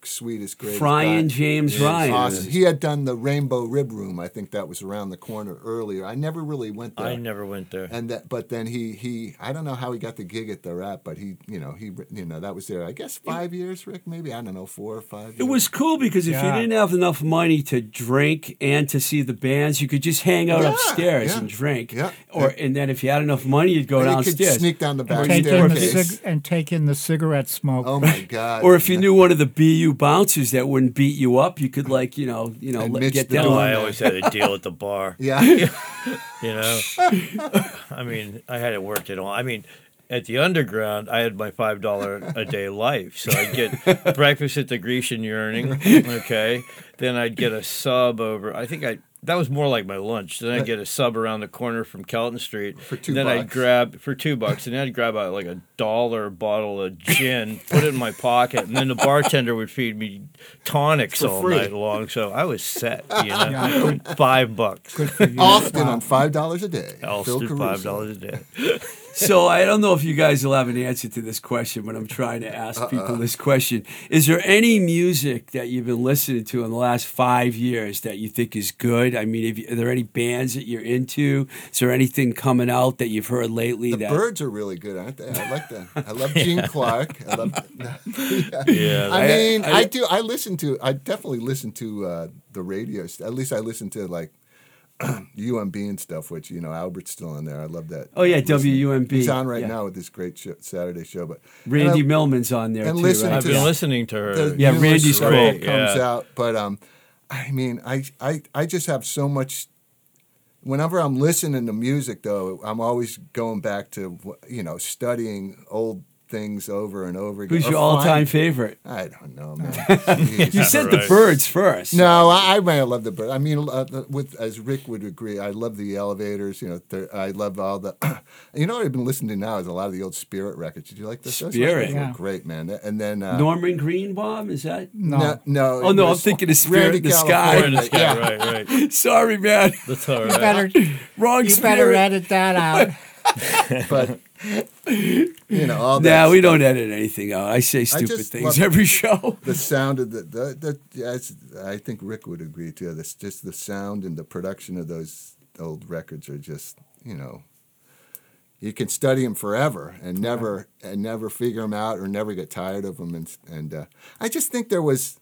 sweetest, greatest
Frying
guy.
James
He
Ryan.
awesome. He had done the Rainbow Rib Room. I think that was around the corner earlier. I never really went there.
I never went there.
and that, but then he he I don't know how he got the gig at the Rat, but he you know he you know that was there. I guess five years, Rick, maybe I don't know four or five. Years.
It was cool because if you didn't have enough money to drink and to see the bands, you could just hang out
Yeah,
upstairs
yeah,
and drink.
yeah.
Or and then if you had enough money, you'd go
And you
downstairs.
could sneak down the back
take the
staircase.
cig- and take in the cigarette smoke.
Oh my god!
or if you knew one of the BU bouncers that wouldn't beat you up. You could like you know you know let,
Mitch
get
the
down.
Oh, I always had a deal at the bar. [LAUGHS]
Yeah. [LAUGHS]
You know, I mean, I had it worked at all. I mean, at the underground, I had my five dollar a day life. So I'd get breakfast at the Grecian Yearning. [LAUGHS] Okay, then I'd get a sub over. I think I that was more like my lunch. Then I'd get a sub around the corner from Kelton Street.
For two
then I'd
bucks.
grab for two bucks, and then I'd grab a, like a dollar bottle of gin, put it in my pocket, and then the bartender would feed me tonics all
free.
night long. So I was set. You know, [LAUGHS]
Yeah.
five bucks.
Good for you.
Austin
Wow.
on five dollars a day. Phil
Allston,
Caruso.
five dollars a day.
So I don't know if you guys will have an answer to this question, but I'm trying to ask
Uh-uh.
people this question: Is there any music that you've been listening to in the last five years that you think is good? I mean, have you, are there any bands that you're into? Is there anything coming out that you've heard lately?
The
that
Byrds are really good, aren't they? I like that. I love [LAUGHS] Gene Clark. I love. [LAUGHS] [LAUGHS]
Yeah,
I
I-
mean,
I-
I, do. I listen to. I definitely listen to uh, the radio. At least I listen to like [CLEARS THROAT] UMB and stuff. Which you know, Albert's still on there. I love that.
Oh, yeah,
Listen-
WUMB.
He's on right
Yeah.
now with this great show, Saturday show. But
Randy
and I-
Millman's on there
and
too.
listen
right?
I've been
Yeah.
listening to her.
the
Yeah, Randy's
great.
cool.
comes
Yeah.
out. But um, I mean, I, I I just have so much. Whenever I'm listening to music, though, I'm always going back to you know studying old things over and over again.
Who's your all-time favorite?
I don't know, man. [LAUGHS]
You said the Byrds first.
No, I, I may have loved the Byrds. I mean, uh, with as Rick would agree, I love the elevators. You know, the, I love all the. [CLEARS THROAT] you know what I've been listening to now is a lot of the old Spirit records. Did you like this?
Spirit.
Yeah.
great, man. And then uh,
Norman Greenbaum is that?
No.
no, no.
Oh, no, I'm thinking of Spirit
Randy
in the Sky.
California.
Right,
Yeah.
right, right. [LAUGHS]
Sorry, man.
That's all
You better,
Wrong
you
spirit.
better edit that out. [LAUGHS]
but you know all that.
Nah, we don't edit anything out. I say stupid
just
things every show. [LAUGHS]
the sound of the the, the yeah, I think Rick would agree too. This just the sound and the production of those old records are just you know. You can study them forever and never and never figure them out or never get tired of them. And and uh, I just think there was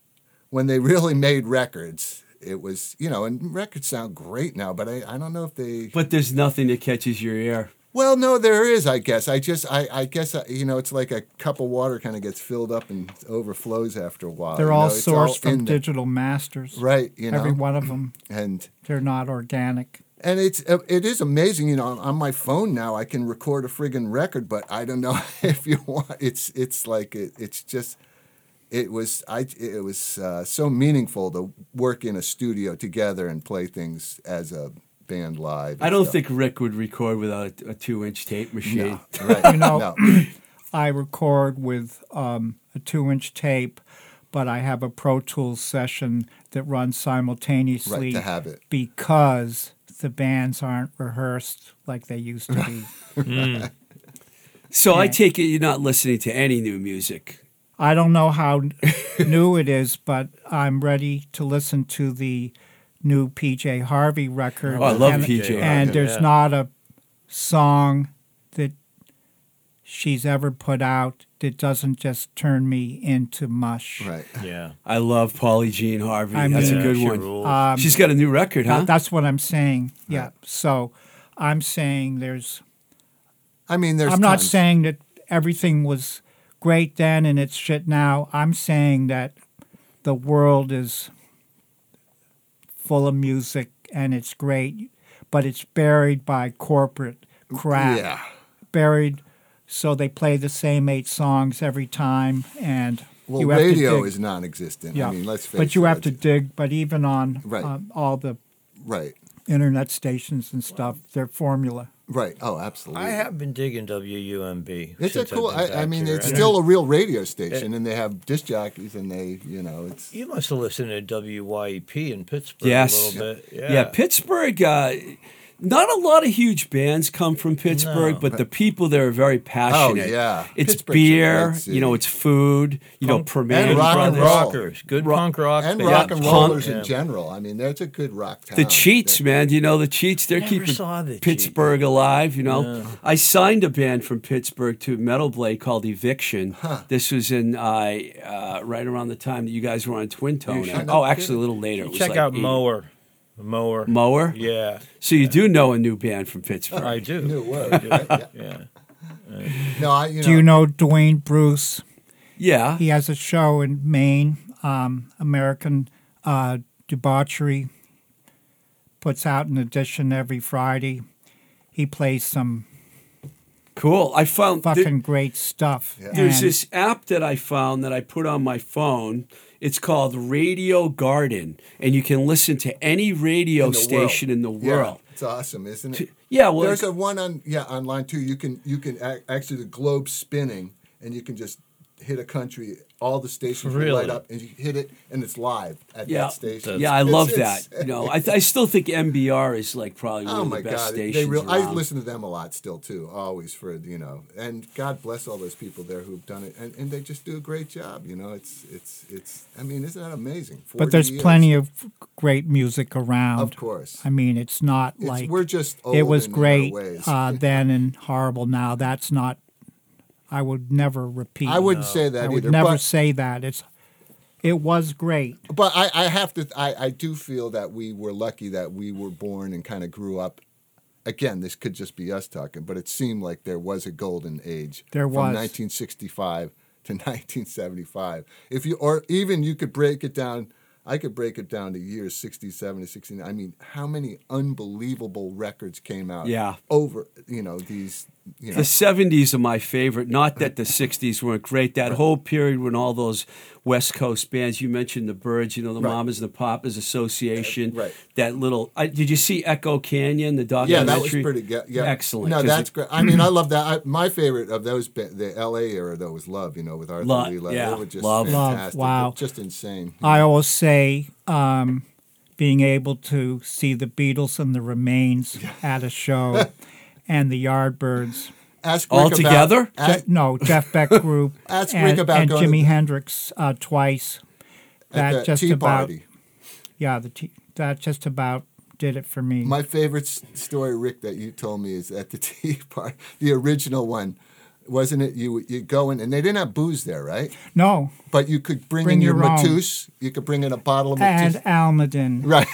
when they really [LAUGHS] made records. It was you know and records sound great now, but I, I don't know if they
But there's nothing that catches your ear.
Well, no, there is. I guess. I just, I, I guess, uh, you know, it's like a cup of water kind of gets filled up and overflows after a while.
They're
you
all
know,
sourced
in
from digital masters.
right? You know,
Every one of them. [CLEARS THROAT]
and
They're not organic.
and it's, uh, it is amazing. You know, on, on my phone now, I can record a friggin' record, but I don't know [LAUGHS] if you want. It's, it's like it, it's just. It was I. It was uh, so meaningful to work in a studio together and play things as a band live.
I don't
stuff.
think Rick would record without a, a two-inch tape machine.
No, right?
You know,
no. [CLEARS THROAT]
I record with um, a two inch tape, but I have a Pro Tools session that runs simultaneously
Right, to have it.
because the bands aren't rehearsed like they used to be. [LAUGHS]
So I take it you're not listening to any new music.
I don't know how [LAUGHS] new it is, but I'm ready to listen to the new PJ Harvey record.
Oh, I love
and,
PJ
And
Harvey.
there's
Yeah.
not a song that she's ever put out that doesn't just turn me into mush.
Right.
Yeah.
I love Polly Jean Harvey.
I
That's a
mean-
good
she
one.
Um,
She's got a new record, huh?
That's what I'm saying. Yeah. So I'm saying there's.
I mean, there's.
I'm not saying that everything was great then and it's shit now. I'm saying that the world is full of music and it's great, but it's buried by corporate crap.
Yeah.
Buried so they play the same eight songs every time and
Well,
you have
radio is non-existent.
yeah.
I mean, let's face
but you
it.
have to dig. But even on
Right.
um, all the
Right.
internet stations and stuff, their formula.
Right. Oh, absolutely.
I have been digging WUMB.
It's a
I've
cool. I, I mean,
here.
it's
And
still a real radio station, and they have disc jockeys, and they, you know, it's.
You must have listened to WYEP in Pittsburgh
Yes.
a little bit. Yeah.
yeah. Pittsburgh. Uh, not a lot of huge bands come from Pittsburgh,
No.
but the people there are very passionate.
Oh, yeah.
it's beer. You know, it's food. You know,
Punk-
Perman
and rock and
rockers. Good
Rock-
punk rock.
and rock and
punk-
rollers
Yeah.
in general. I mean, that's a good rock town.
The Cheats, man. You know the Cheats. They're keeping
the
Pittsburgh alive. You know,
No.
I signed a band from Pittsburgh to Metal Blade called Eviction. This was in uh, uh, right around the time that you guys were on Twin Tone. Oh, actually, a little later. It was
Check
like
out
80.
Mower. Mower.
Mower.
Yeah,
So you do know a new band from Pittsburgh.
I do.
New word. right? Yeah.
Yeah.
No, I, you know,
Do you know Dwayne Bruce?
Yeah.
He has a show in Maine um, American uh, Debauchery puts out an edition every Friday. He plays some
Cool. I found th-
fucking great stuff.
Yeah.
there's
And
this app that I found that I put on my phone. It's called Radio Garden, and you can listen to any radio
In the
station in the
Yeah,
world.
it's awesome, isn't it?
Yeah, well,
There's a one on yeah online too. You can you can actually the globe spinning, and you can just hit a country. All the stations will light up, and you hit it, and it's live at
yeah,
that station.
yeah, I
It's
love that.
insane.
You know, I, I still think MBR is like probably one
Oh
of
my
the best
God!
stations.
They real, I listen to them a lot still too. Always for you know, and God bless all those people there who've done it, and, and they just do a great job. You know, it's it's it's. I mean, isn't that amazing?
but there's
years.
plenty of great music around.
Of course,
I mean, it's not
It's-
like
we're just old
it was
in
great
ways.
uh, then and horrible now. That's not. I would never repeat.
I wouldn't say that
I would
either.
never
but,
say that. It's. It was great.
but I, I have to. I, I do feel that we were lucky that we were born and kind of grew up. Again, this could just be us talking, but it seemed like there was a golden age
There
from
was.
1965 to [LAUGHS] 1975. If you or even you could break it down. I could break it down to years 67 to 69. I mean, how many unbelievable records came out?
Yeah.
Over you know these. You know,
The '70s are my favorite. Not that the '60s weren't great. That whole period when all those West Coast bands you mentioned, the Byrds, you know, the
Right.
Mamas and the Papas Association.
right.
That little. I, did you see Echo Canyon? The
Yeah,
documentary.
that was pretty good. Yeah,
excellent.
No, that's
it-
great. I mean, I love that. I, my favorite of those, the L.A. era, though, was Love. You know, with Arthur
Love,
Lee. Love.
yeah,
They were just
Love.
Love,
fantastic.
wow.
just insane.
I always say um, being able to see the Beatles and the Remains at a show, [LAUGHS] and the Yardbirds.
Ask
All
Rick
together?
About, ask,
Je- no, Jeff Beck [LAUGHS] Group
Ask
and,
Rick about
and
going
Jimi
to-
Hendrix uh, twice.
at
That
the
just
Tea
about
Party.
yeah, the tea, that just about did it for me.
My favorite story, Rick, that you told me is at the [LAUGHS] Tea Party, the original one. Wasn't it you? You go in, and they didn't have booze there, right?
no,
But you could bring,
Bring
in your,
your.
Mateus. You could bring in a bottle of
and
Mateus.
Almaden.
Right.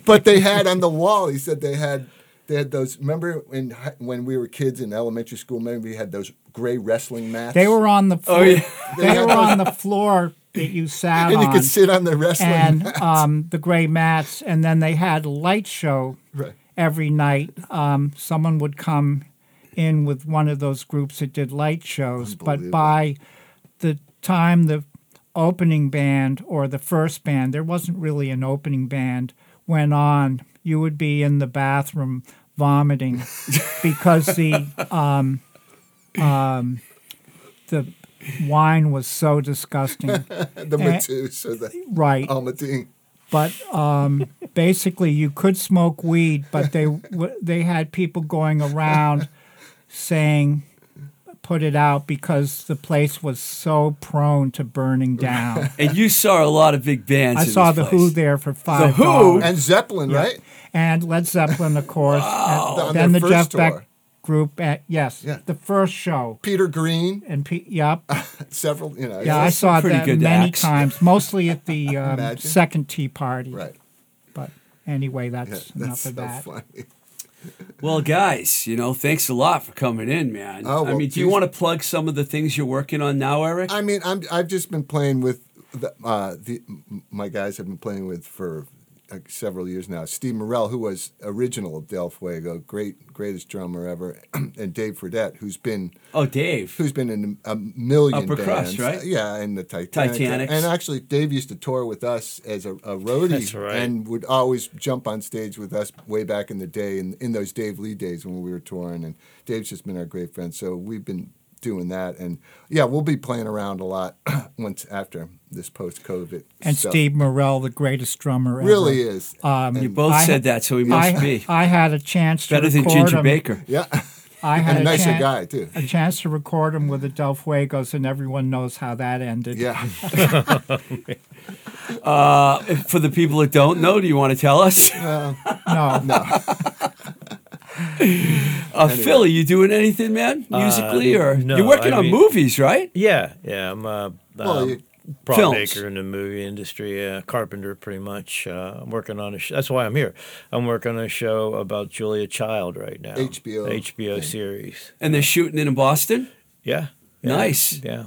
[LAUGHS] but they had on the wall. He said they had they had those. Remember when when we were kids in elementary school? Maybe we had those gray wrestling mats.
They were on the floor.
Oh, yeah.
They [LAUGHS]
They were on the floor that you sat on.
and you could sit on the wrestling
and
mats.
um, the gray mats, and then they had a light show
Right.
every night. Um, someone would come in with one of those groups that did light shows, but by the time the opening band or the first band, there wasn't really an opening band, went on, you would be in the bathroom vomiting because the [LAUGHS] um, um, the wine was so disgusting.
the Mateus or the
right.
Almaden.
But um, basically, you could smoke weed, but they they had people going around saying, "Put it out," because the place was so prone to burning down.
And you saw a lot of big bands.
I
in
saw
this
the Who there for five The
Who?
dollars,
And Zeppelin, right?
And Led Zeppelin, of course.
On
And
their
then the
first
Jeff
tour.
Beck group. At, yes,
Yeah.
the first show.
Peter Green,
And P- yep, [LAUGHS]
several, you know.
yeah, I saw
pretty
that many
acts.
times, mostly at the [LAUGHS] um, second tea party.
Right.
But anyway,
Yeah,
that's
that's
enough
so
of that.
funny.
Well, guys, you know, thanks a lot for coming in, man.
Oh,
I mean, do you want to plug some of the things you're working on now, Eric?
I mean, I'm I've just been playing with the, uh, the my guys have been playing with for Uh, several years now. Steve Morrell, who was original of Del Fuego, great greatest drummer ever, [CLEARS THROAT] and Dave Fredette, who's been
oh, Dave.
who's been in a million
Upper
bands.
Crust, right?
Uh, yeah, and the Titanic.
Titanics.
And actually, Dave used to tour with us as a, a roadie, [LAUGHS]
That's right.
and would always jump on stage with us way back in the day, in, in those Dave Lee days when we were touring. And Dave's just been our great friend, so we've been doing that. And yeah, we'll be playing around a lot [CLEARS THROAT] once after this post-COVID.
And
stuff.
Steve Morrell, the greatest drummer ever.
really is.
Um,
You both
I-
said that, so he must
I,
be [LAUGHS]
I had a chance to
better than
record
Ginger
him.
Baker.
yeah, [LAUGHS]
I had
and a
a,
nicer
chan-
guy too.
a chance to record him with the Del Fuegos, and everyone knows how that ended.
Yeah. [LAUGHS]
Uh, for the people that don't know, do you want to tell us?
No.
No, Uh, Philly, you doing anything, man? Musically, or
no,
you're working
I
on
mean-
movies, right?
Yeah, yeah. I'm a
Well,
um, prop
Films.
maker in the movie industry, uh, carpenter, pretty much. Uh, I'm working on a. Sh- that's why I'm here. I'm working on a show about Julia Child right now.
HBO
HBO
thing.
series.
And they're shooting it in Boston.
Yeah. yeah,
Nice.
Yeah.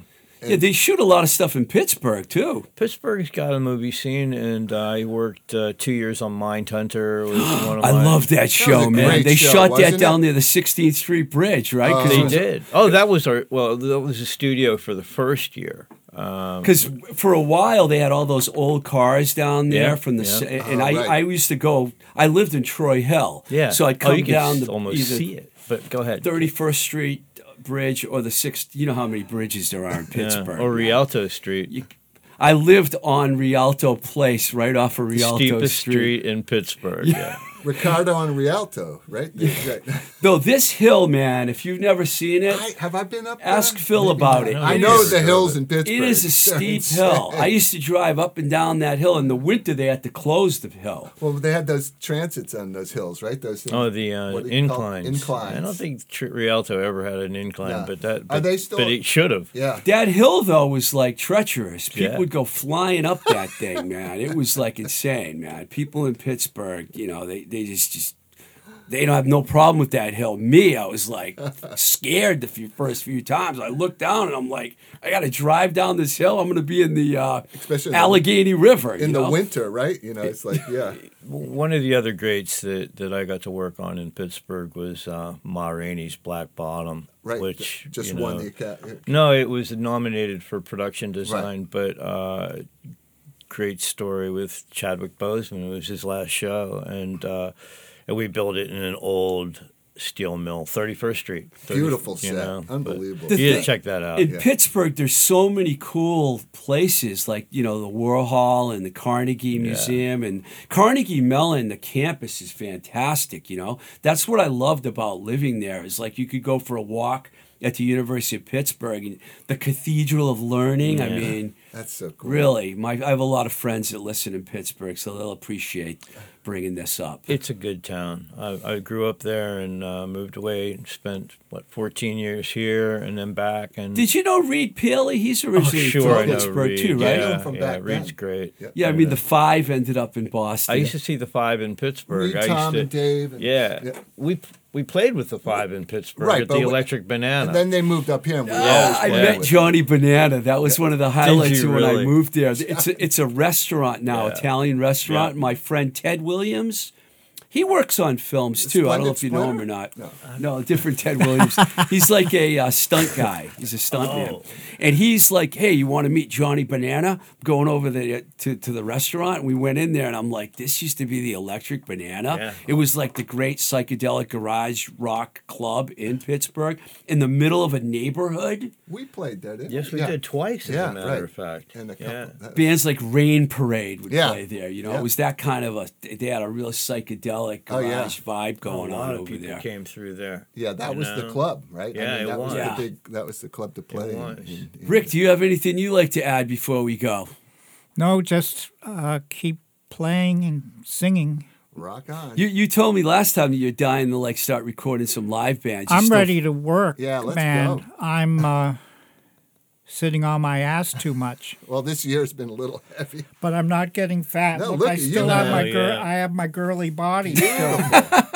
Yeah, they shoot a lot of stuff in Pittsburgh too.
Pittsburgh's got a movie scene, and uh, I worked uh, two years on Mindhunter. Was [GASPS] one of
I
my-
love that show,
a
man. They
show,
shot that down
it?
near the 16th Street Bridge, right?
Uh,
They
Because
did. Oh, that was our. Well, that was a studio for the first year. Um,
for a while they had all those old cars down there
Yeah,
from the
yeah.
and
Oh,
I,
right.
I used to go. I lived in Troy Hill,
yeah.
So I'd
oh,
come
you
down
s-
the
almost
either
see it. But go ahead.
31st Street Bridge or the sixth. You know how many bridges there are in Pittsburgh. Yeah.
Or Rialto Street.
You- I lived on Rialto Place, right off of Rialto
steepest
Street.
street in Pittsburgh. [LAUGHS] Yeah.
Ricardo and Rialto, right? Right. [LAUGHS]
Though this hill, man, if you've never seen it,
I, have I been up there?
Ask Phil about it.
I know
is-
the hills in Pittsburgh.
It is a [LAUGHS] steep hill. I used to drive up and down that hill. In the winter, they had to close the hill.
Well, they had those transits on those hills, right? Those things.
Oh, the uh,
What do you call-
inclines.
inclines.
I don't think Tr- Rialto ever had an incline,
Yeah.
but that.
Are
But,
they still-
But it should have.
Yeah.
That hill, though, was like treacherous. People
Yeah.
would go flying up that thing, man. It was like insane, man. People in Pittsburgh, you know, they, they just, just they don't have no problem with that hill. Me, I was like [LAUGHS] scared the few, first few times. I looked down and I'm like, I got to drive down this hill. I'm going to be in the uh,
Especially in the-
Allegheny River
In
you
the
know?
winter, right? You know, it's like, [LAUGHS] yeah.
One of the other greats that, that I got to work on in Pittsburgh was uh, Ma Rainey's Black Bottom,
Right.
which
just
you
won the Academy.
No, it was nominated for production design, but uh, great story with Chadwick Boseman. It was his last show, and uh, and we built it in an old steel mill, Thirty First Street. 30
Beautiful
you
set.
know,
Unbelievable.
The
You
thing-
gotta check that out.
In
Yeah.
Pittsburgh, there's so many cool places, like you know the Warhol and the Carnegie Museum and Carnegie Mellon. The campus is fantastic. You know that's what I loved about living there. Is like you could go for a walk at the University of Pittsburgh, and the Cathedral of Learning. I mean,
That's so cool.
really, my I have a lot of friends that listen in Pittsburgh, so they'll appreciate bringing this up.
It's a good town. I, I grew up there and uh, moved away and spent what 14 years here and then back. And
Did you know Reed Peely? He's
oh,
originally
sure,
from
I know
Pittsburgh
Reed.
too, right?
Yeah,
From
yeah,
back
Reed's
then.
great.
Yep.
Yeah, I mean the five ended up in Boston.
I used to see the five in Pittsburgh.
Reed,
I used
Tom,
to,
and Dave. And,
Yeah.
Yeah.
we we played with the five in Pittsburgh
Right,
at
but
the
we-
Electric Banana.
And then they moved up here. And we always
I met
with
Johnny Banana. That was one of the highlights
you
when I moved there. It's a, [LAUGHS] it's a restaurant now,
Yeah.
Italian restaurant.
Yeah.
My friend Ted Williams, he works on films too. I don't know if you know him or not.
Splinter?
No, different Ted Williams. [LAUGHS] He's like a uh, stunt guy. He's a stunt man,
Oh.
and he's like, "Hey, you want to meet Johnny Banana?" Going over the to, to the restaurant, we went in there, and I'm like, "This used to be the Electric Banana.
Yeah.
It was like the great psychedelic garage rock club in Pittsburgh, in the middle of a neighborhood."
We played there, didn't
yes, we
Yeah.
did twice, as
Yeah,
a matter
right.
of fact.
And a couple.
yeah.
that-
bands like Rain Parade would
Yeah.
play there. You know,
Yeah.
it was that kind of a. They had a real psychedelic
Oh, yeah.
garage vibe
A
going
lot
on
of
over
people
there.
came through there.
yeah, that
you
was the
know?
club, right?
Yeah, it
that was.
was.
Yeah.
the big. That was the club to play. in- in- in-
Rick, do you have anything you like to add before we go?
No, just uh, keep playing and singing.
rock on.
You you told me last time that you're dying to like start recording some live bands. You
I'm
still-
ready to work,
Yeah, let's
man.
go.
I'm uh, sitting on my ass too much, [LAUGHS]
well, this year's been a little heavy.
but I'm not getting fat.
No,
look,
look
I
at you
still have
now.
my
Oh,
gir- I have my girly body still. [LAUGHS]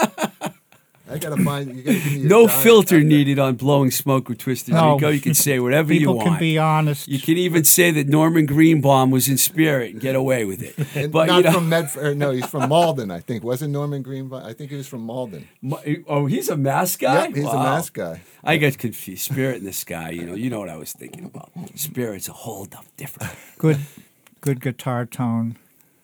I gotta find. You gotta give me
No
diet.
filter needed on blowing smoke with Twisted
No.
Rico. You can say whatever you want.
People
want.
can be honest.
you can even say that Norman Greenbaum was in spirit and get away with it. [LAUGHS]
And
But
not
you know,
from Medford. No, he's from Malden, I think. Wasn't Norman Greenbaum? I think he was from Malden.
oh, he's a mass guy.
Yep, he's
Wow.
a mask guy.
I got confused. Spirit and the sky. you know, you know what I was thinking about. Spirit's a whole different.
good, good guitar tone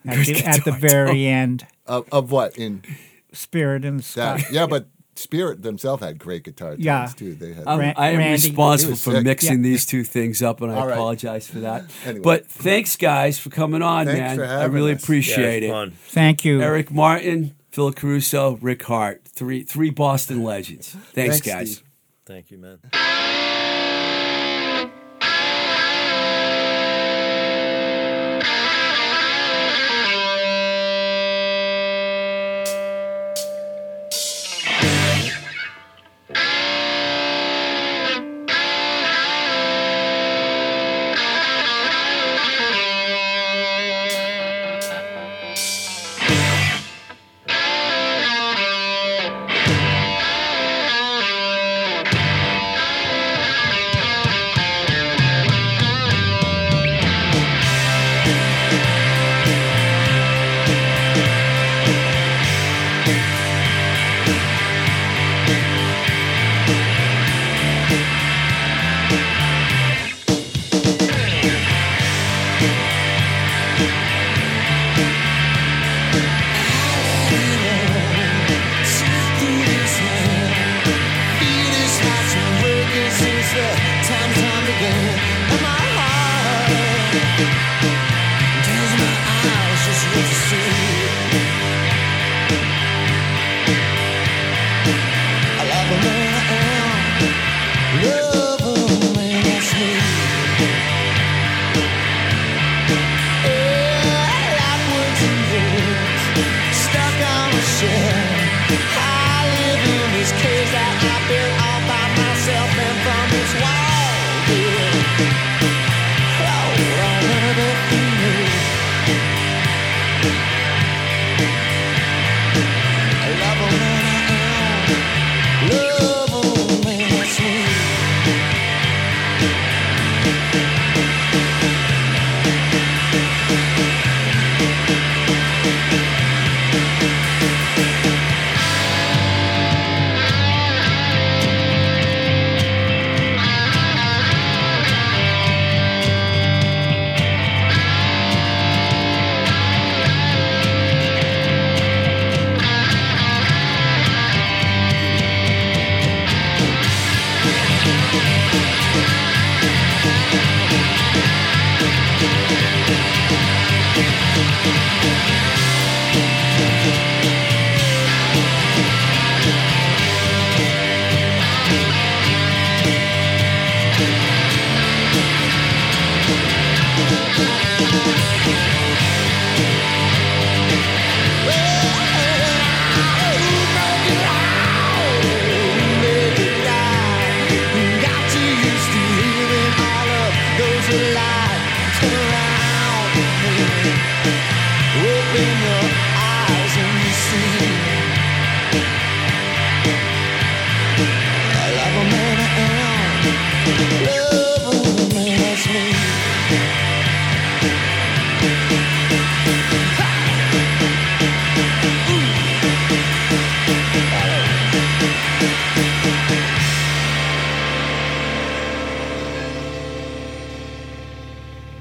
at, the, at the
guitar
very end.
Of, of what in
Spirit in the sky.
that? Yeah, but Spirit themselves had great guitar tones
Yeah.
too. They had.
I'm, I am
Randy.
responsible for
sick.
mixing
Yeah.
these two things up, and I
All right.
apologize for that. [LAUGHS]
Anyway.
But thanks, guys, for coming on,
Thanks
man.
for
I really
us.
Appreciate
it's
it.
fun.
Thank you.
Eric Martin, Phil Caruso, Rick Harte, three three Boston legends. Thanks,
Thanks,
guys.
Steve.
Thank you, man.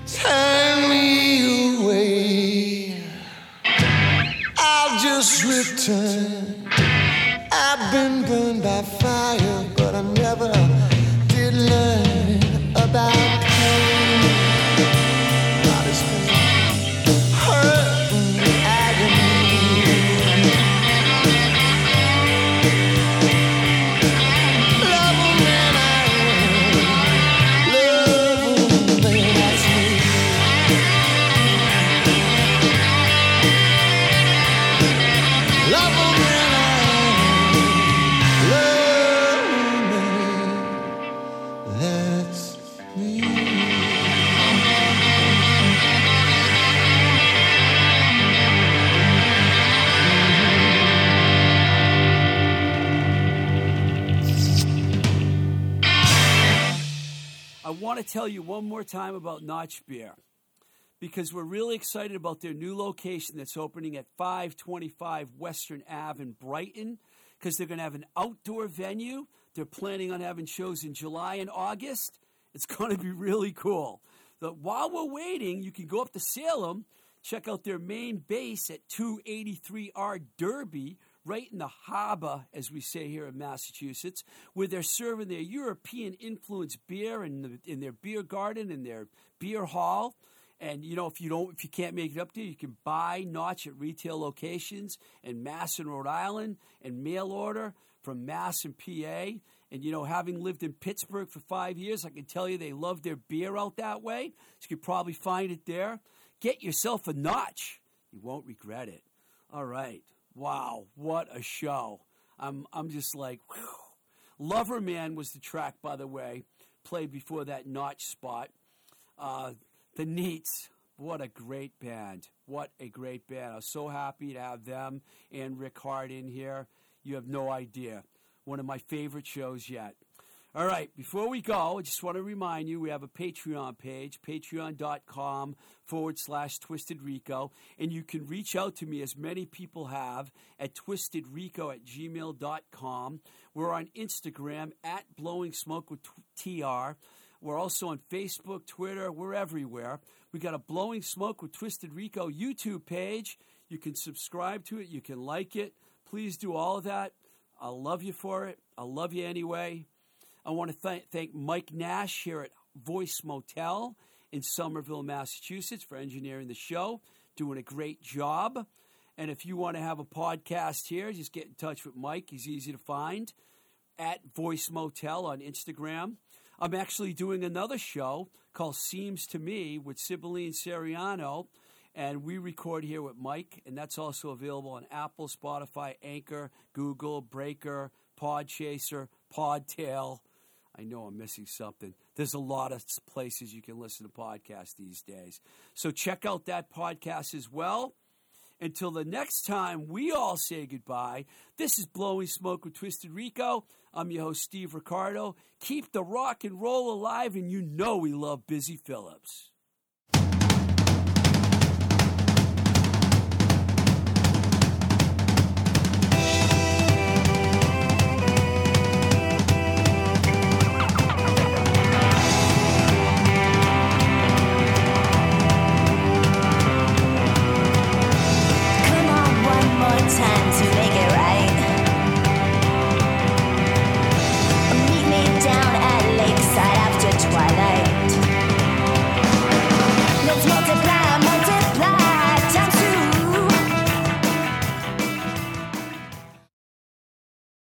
Turn
tell you one more time about Notch Beer because we're really excited about their new location that's opening at 525 Western Ave in Brighton because they're going to have an outdoor venue. They're planning on having shows in July and August. It's [LAUGHS] going to be really cool. But while we're waiting, you can go up to Salem, check out their main base at 283R Derby, right in the harbor, as we say here in Massachusetts, where they're serving their European influenced beer in, the, in their beer garden and their beer hall. And you know, if you don't, if you can't make it up there, you can buy Notch at retail locations in Mass and Rhode Island, and mail order from Mass and PA. And you know, having lived in Pittsburgh for five years, I can tell you they love their beer out that way. So you could probably find it there. Get yourself a Notch; you won't regret it. All right, wow, what a show! I'm I'm just like, whew. Lover Man was the track, by the way, played before that Notch spot. Uh, the Neats, what a great band. What a great band. I was so happy to have them and Rick Harte in here. You have no idea. One of my favorite shows yet. All right, before we go, I just want to remind you we have a Patreon page, patreon.com forward slash Twisted Rico, and you can reach out to me as many people have at twistedrico at gmail.com. We're on Instagram at Blowing Smoke with TR. We're also on Facebook, Twitter, we're everywhere. We got a Blowing Smoke with Twisted Rico YouTube page. You can subscribe to it, you can like it. Please do all of that. I'll love you for it. I'll love you anyway. I want to th- thank Mike Nash here at Voice Motel in Somerville, Massachusetts for engineering the show, doing a great job. And if you want to have a podcast here, just get in touch with Mike. He's easy to find at Voice Motel on Instagram. I'm actually doing another show called Seems to Me with Sibylline Seriano, and we record here with Mike, and that's also available on Apple, Spotify, Anchor, Google, Breaker, Podchaser, Podtail. I know I'm missing something. There's a lot of places you can listen to podcasts these days. So check out that podcast as well. Until the next time we all say goodbye, this is Blowing Smoke with Twisted Rico. I'm your host, Steve Ricardo. Keep the rock and roll alive, and you know we love Busy Phillips.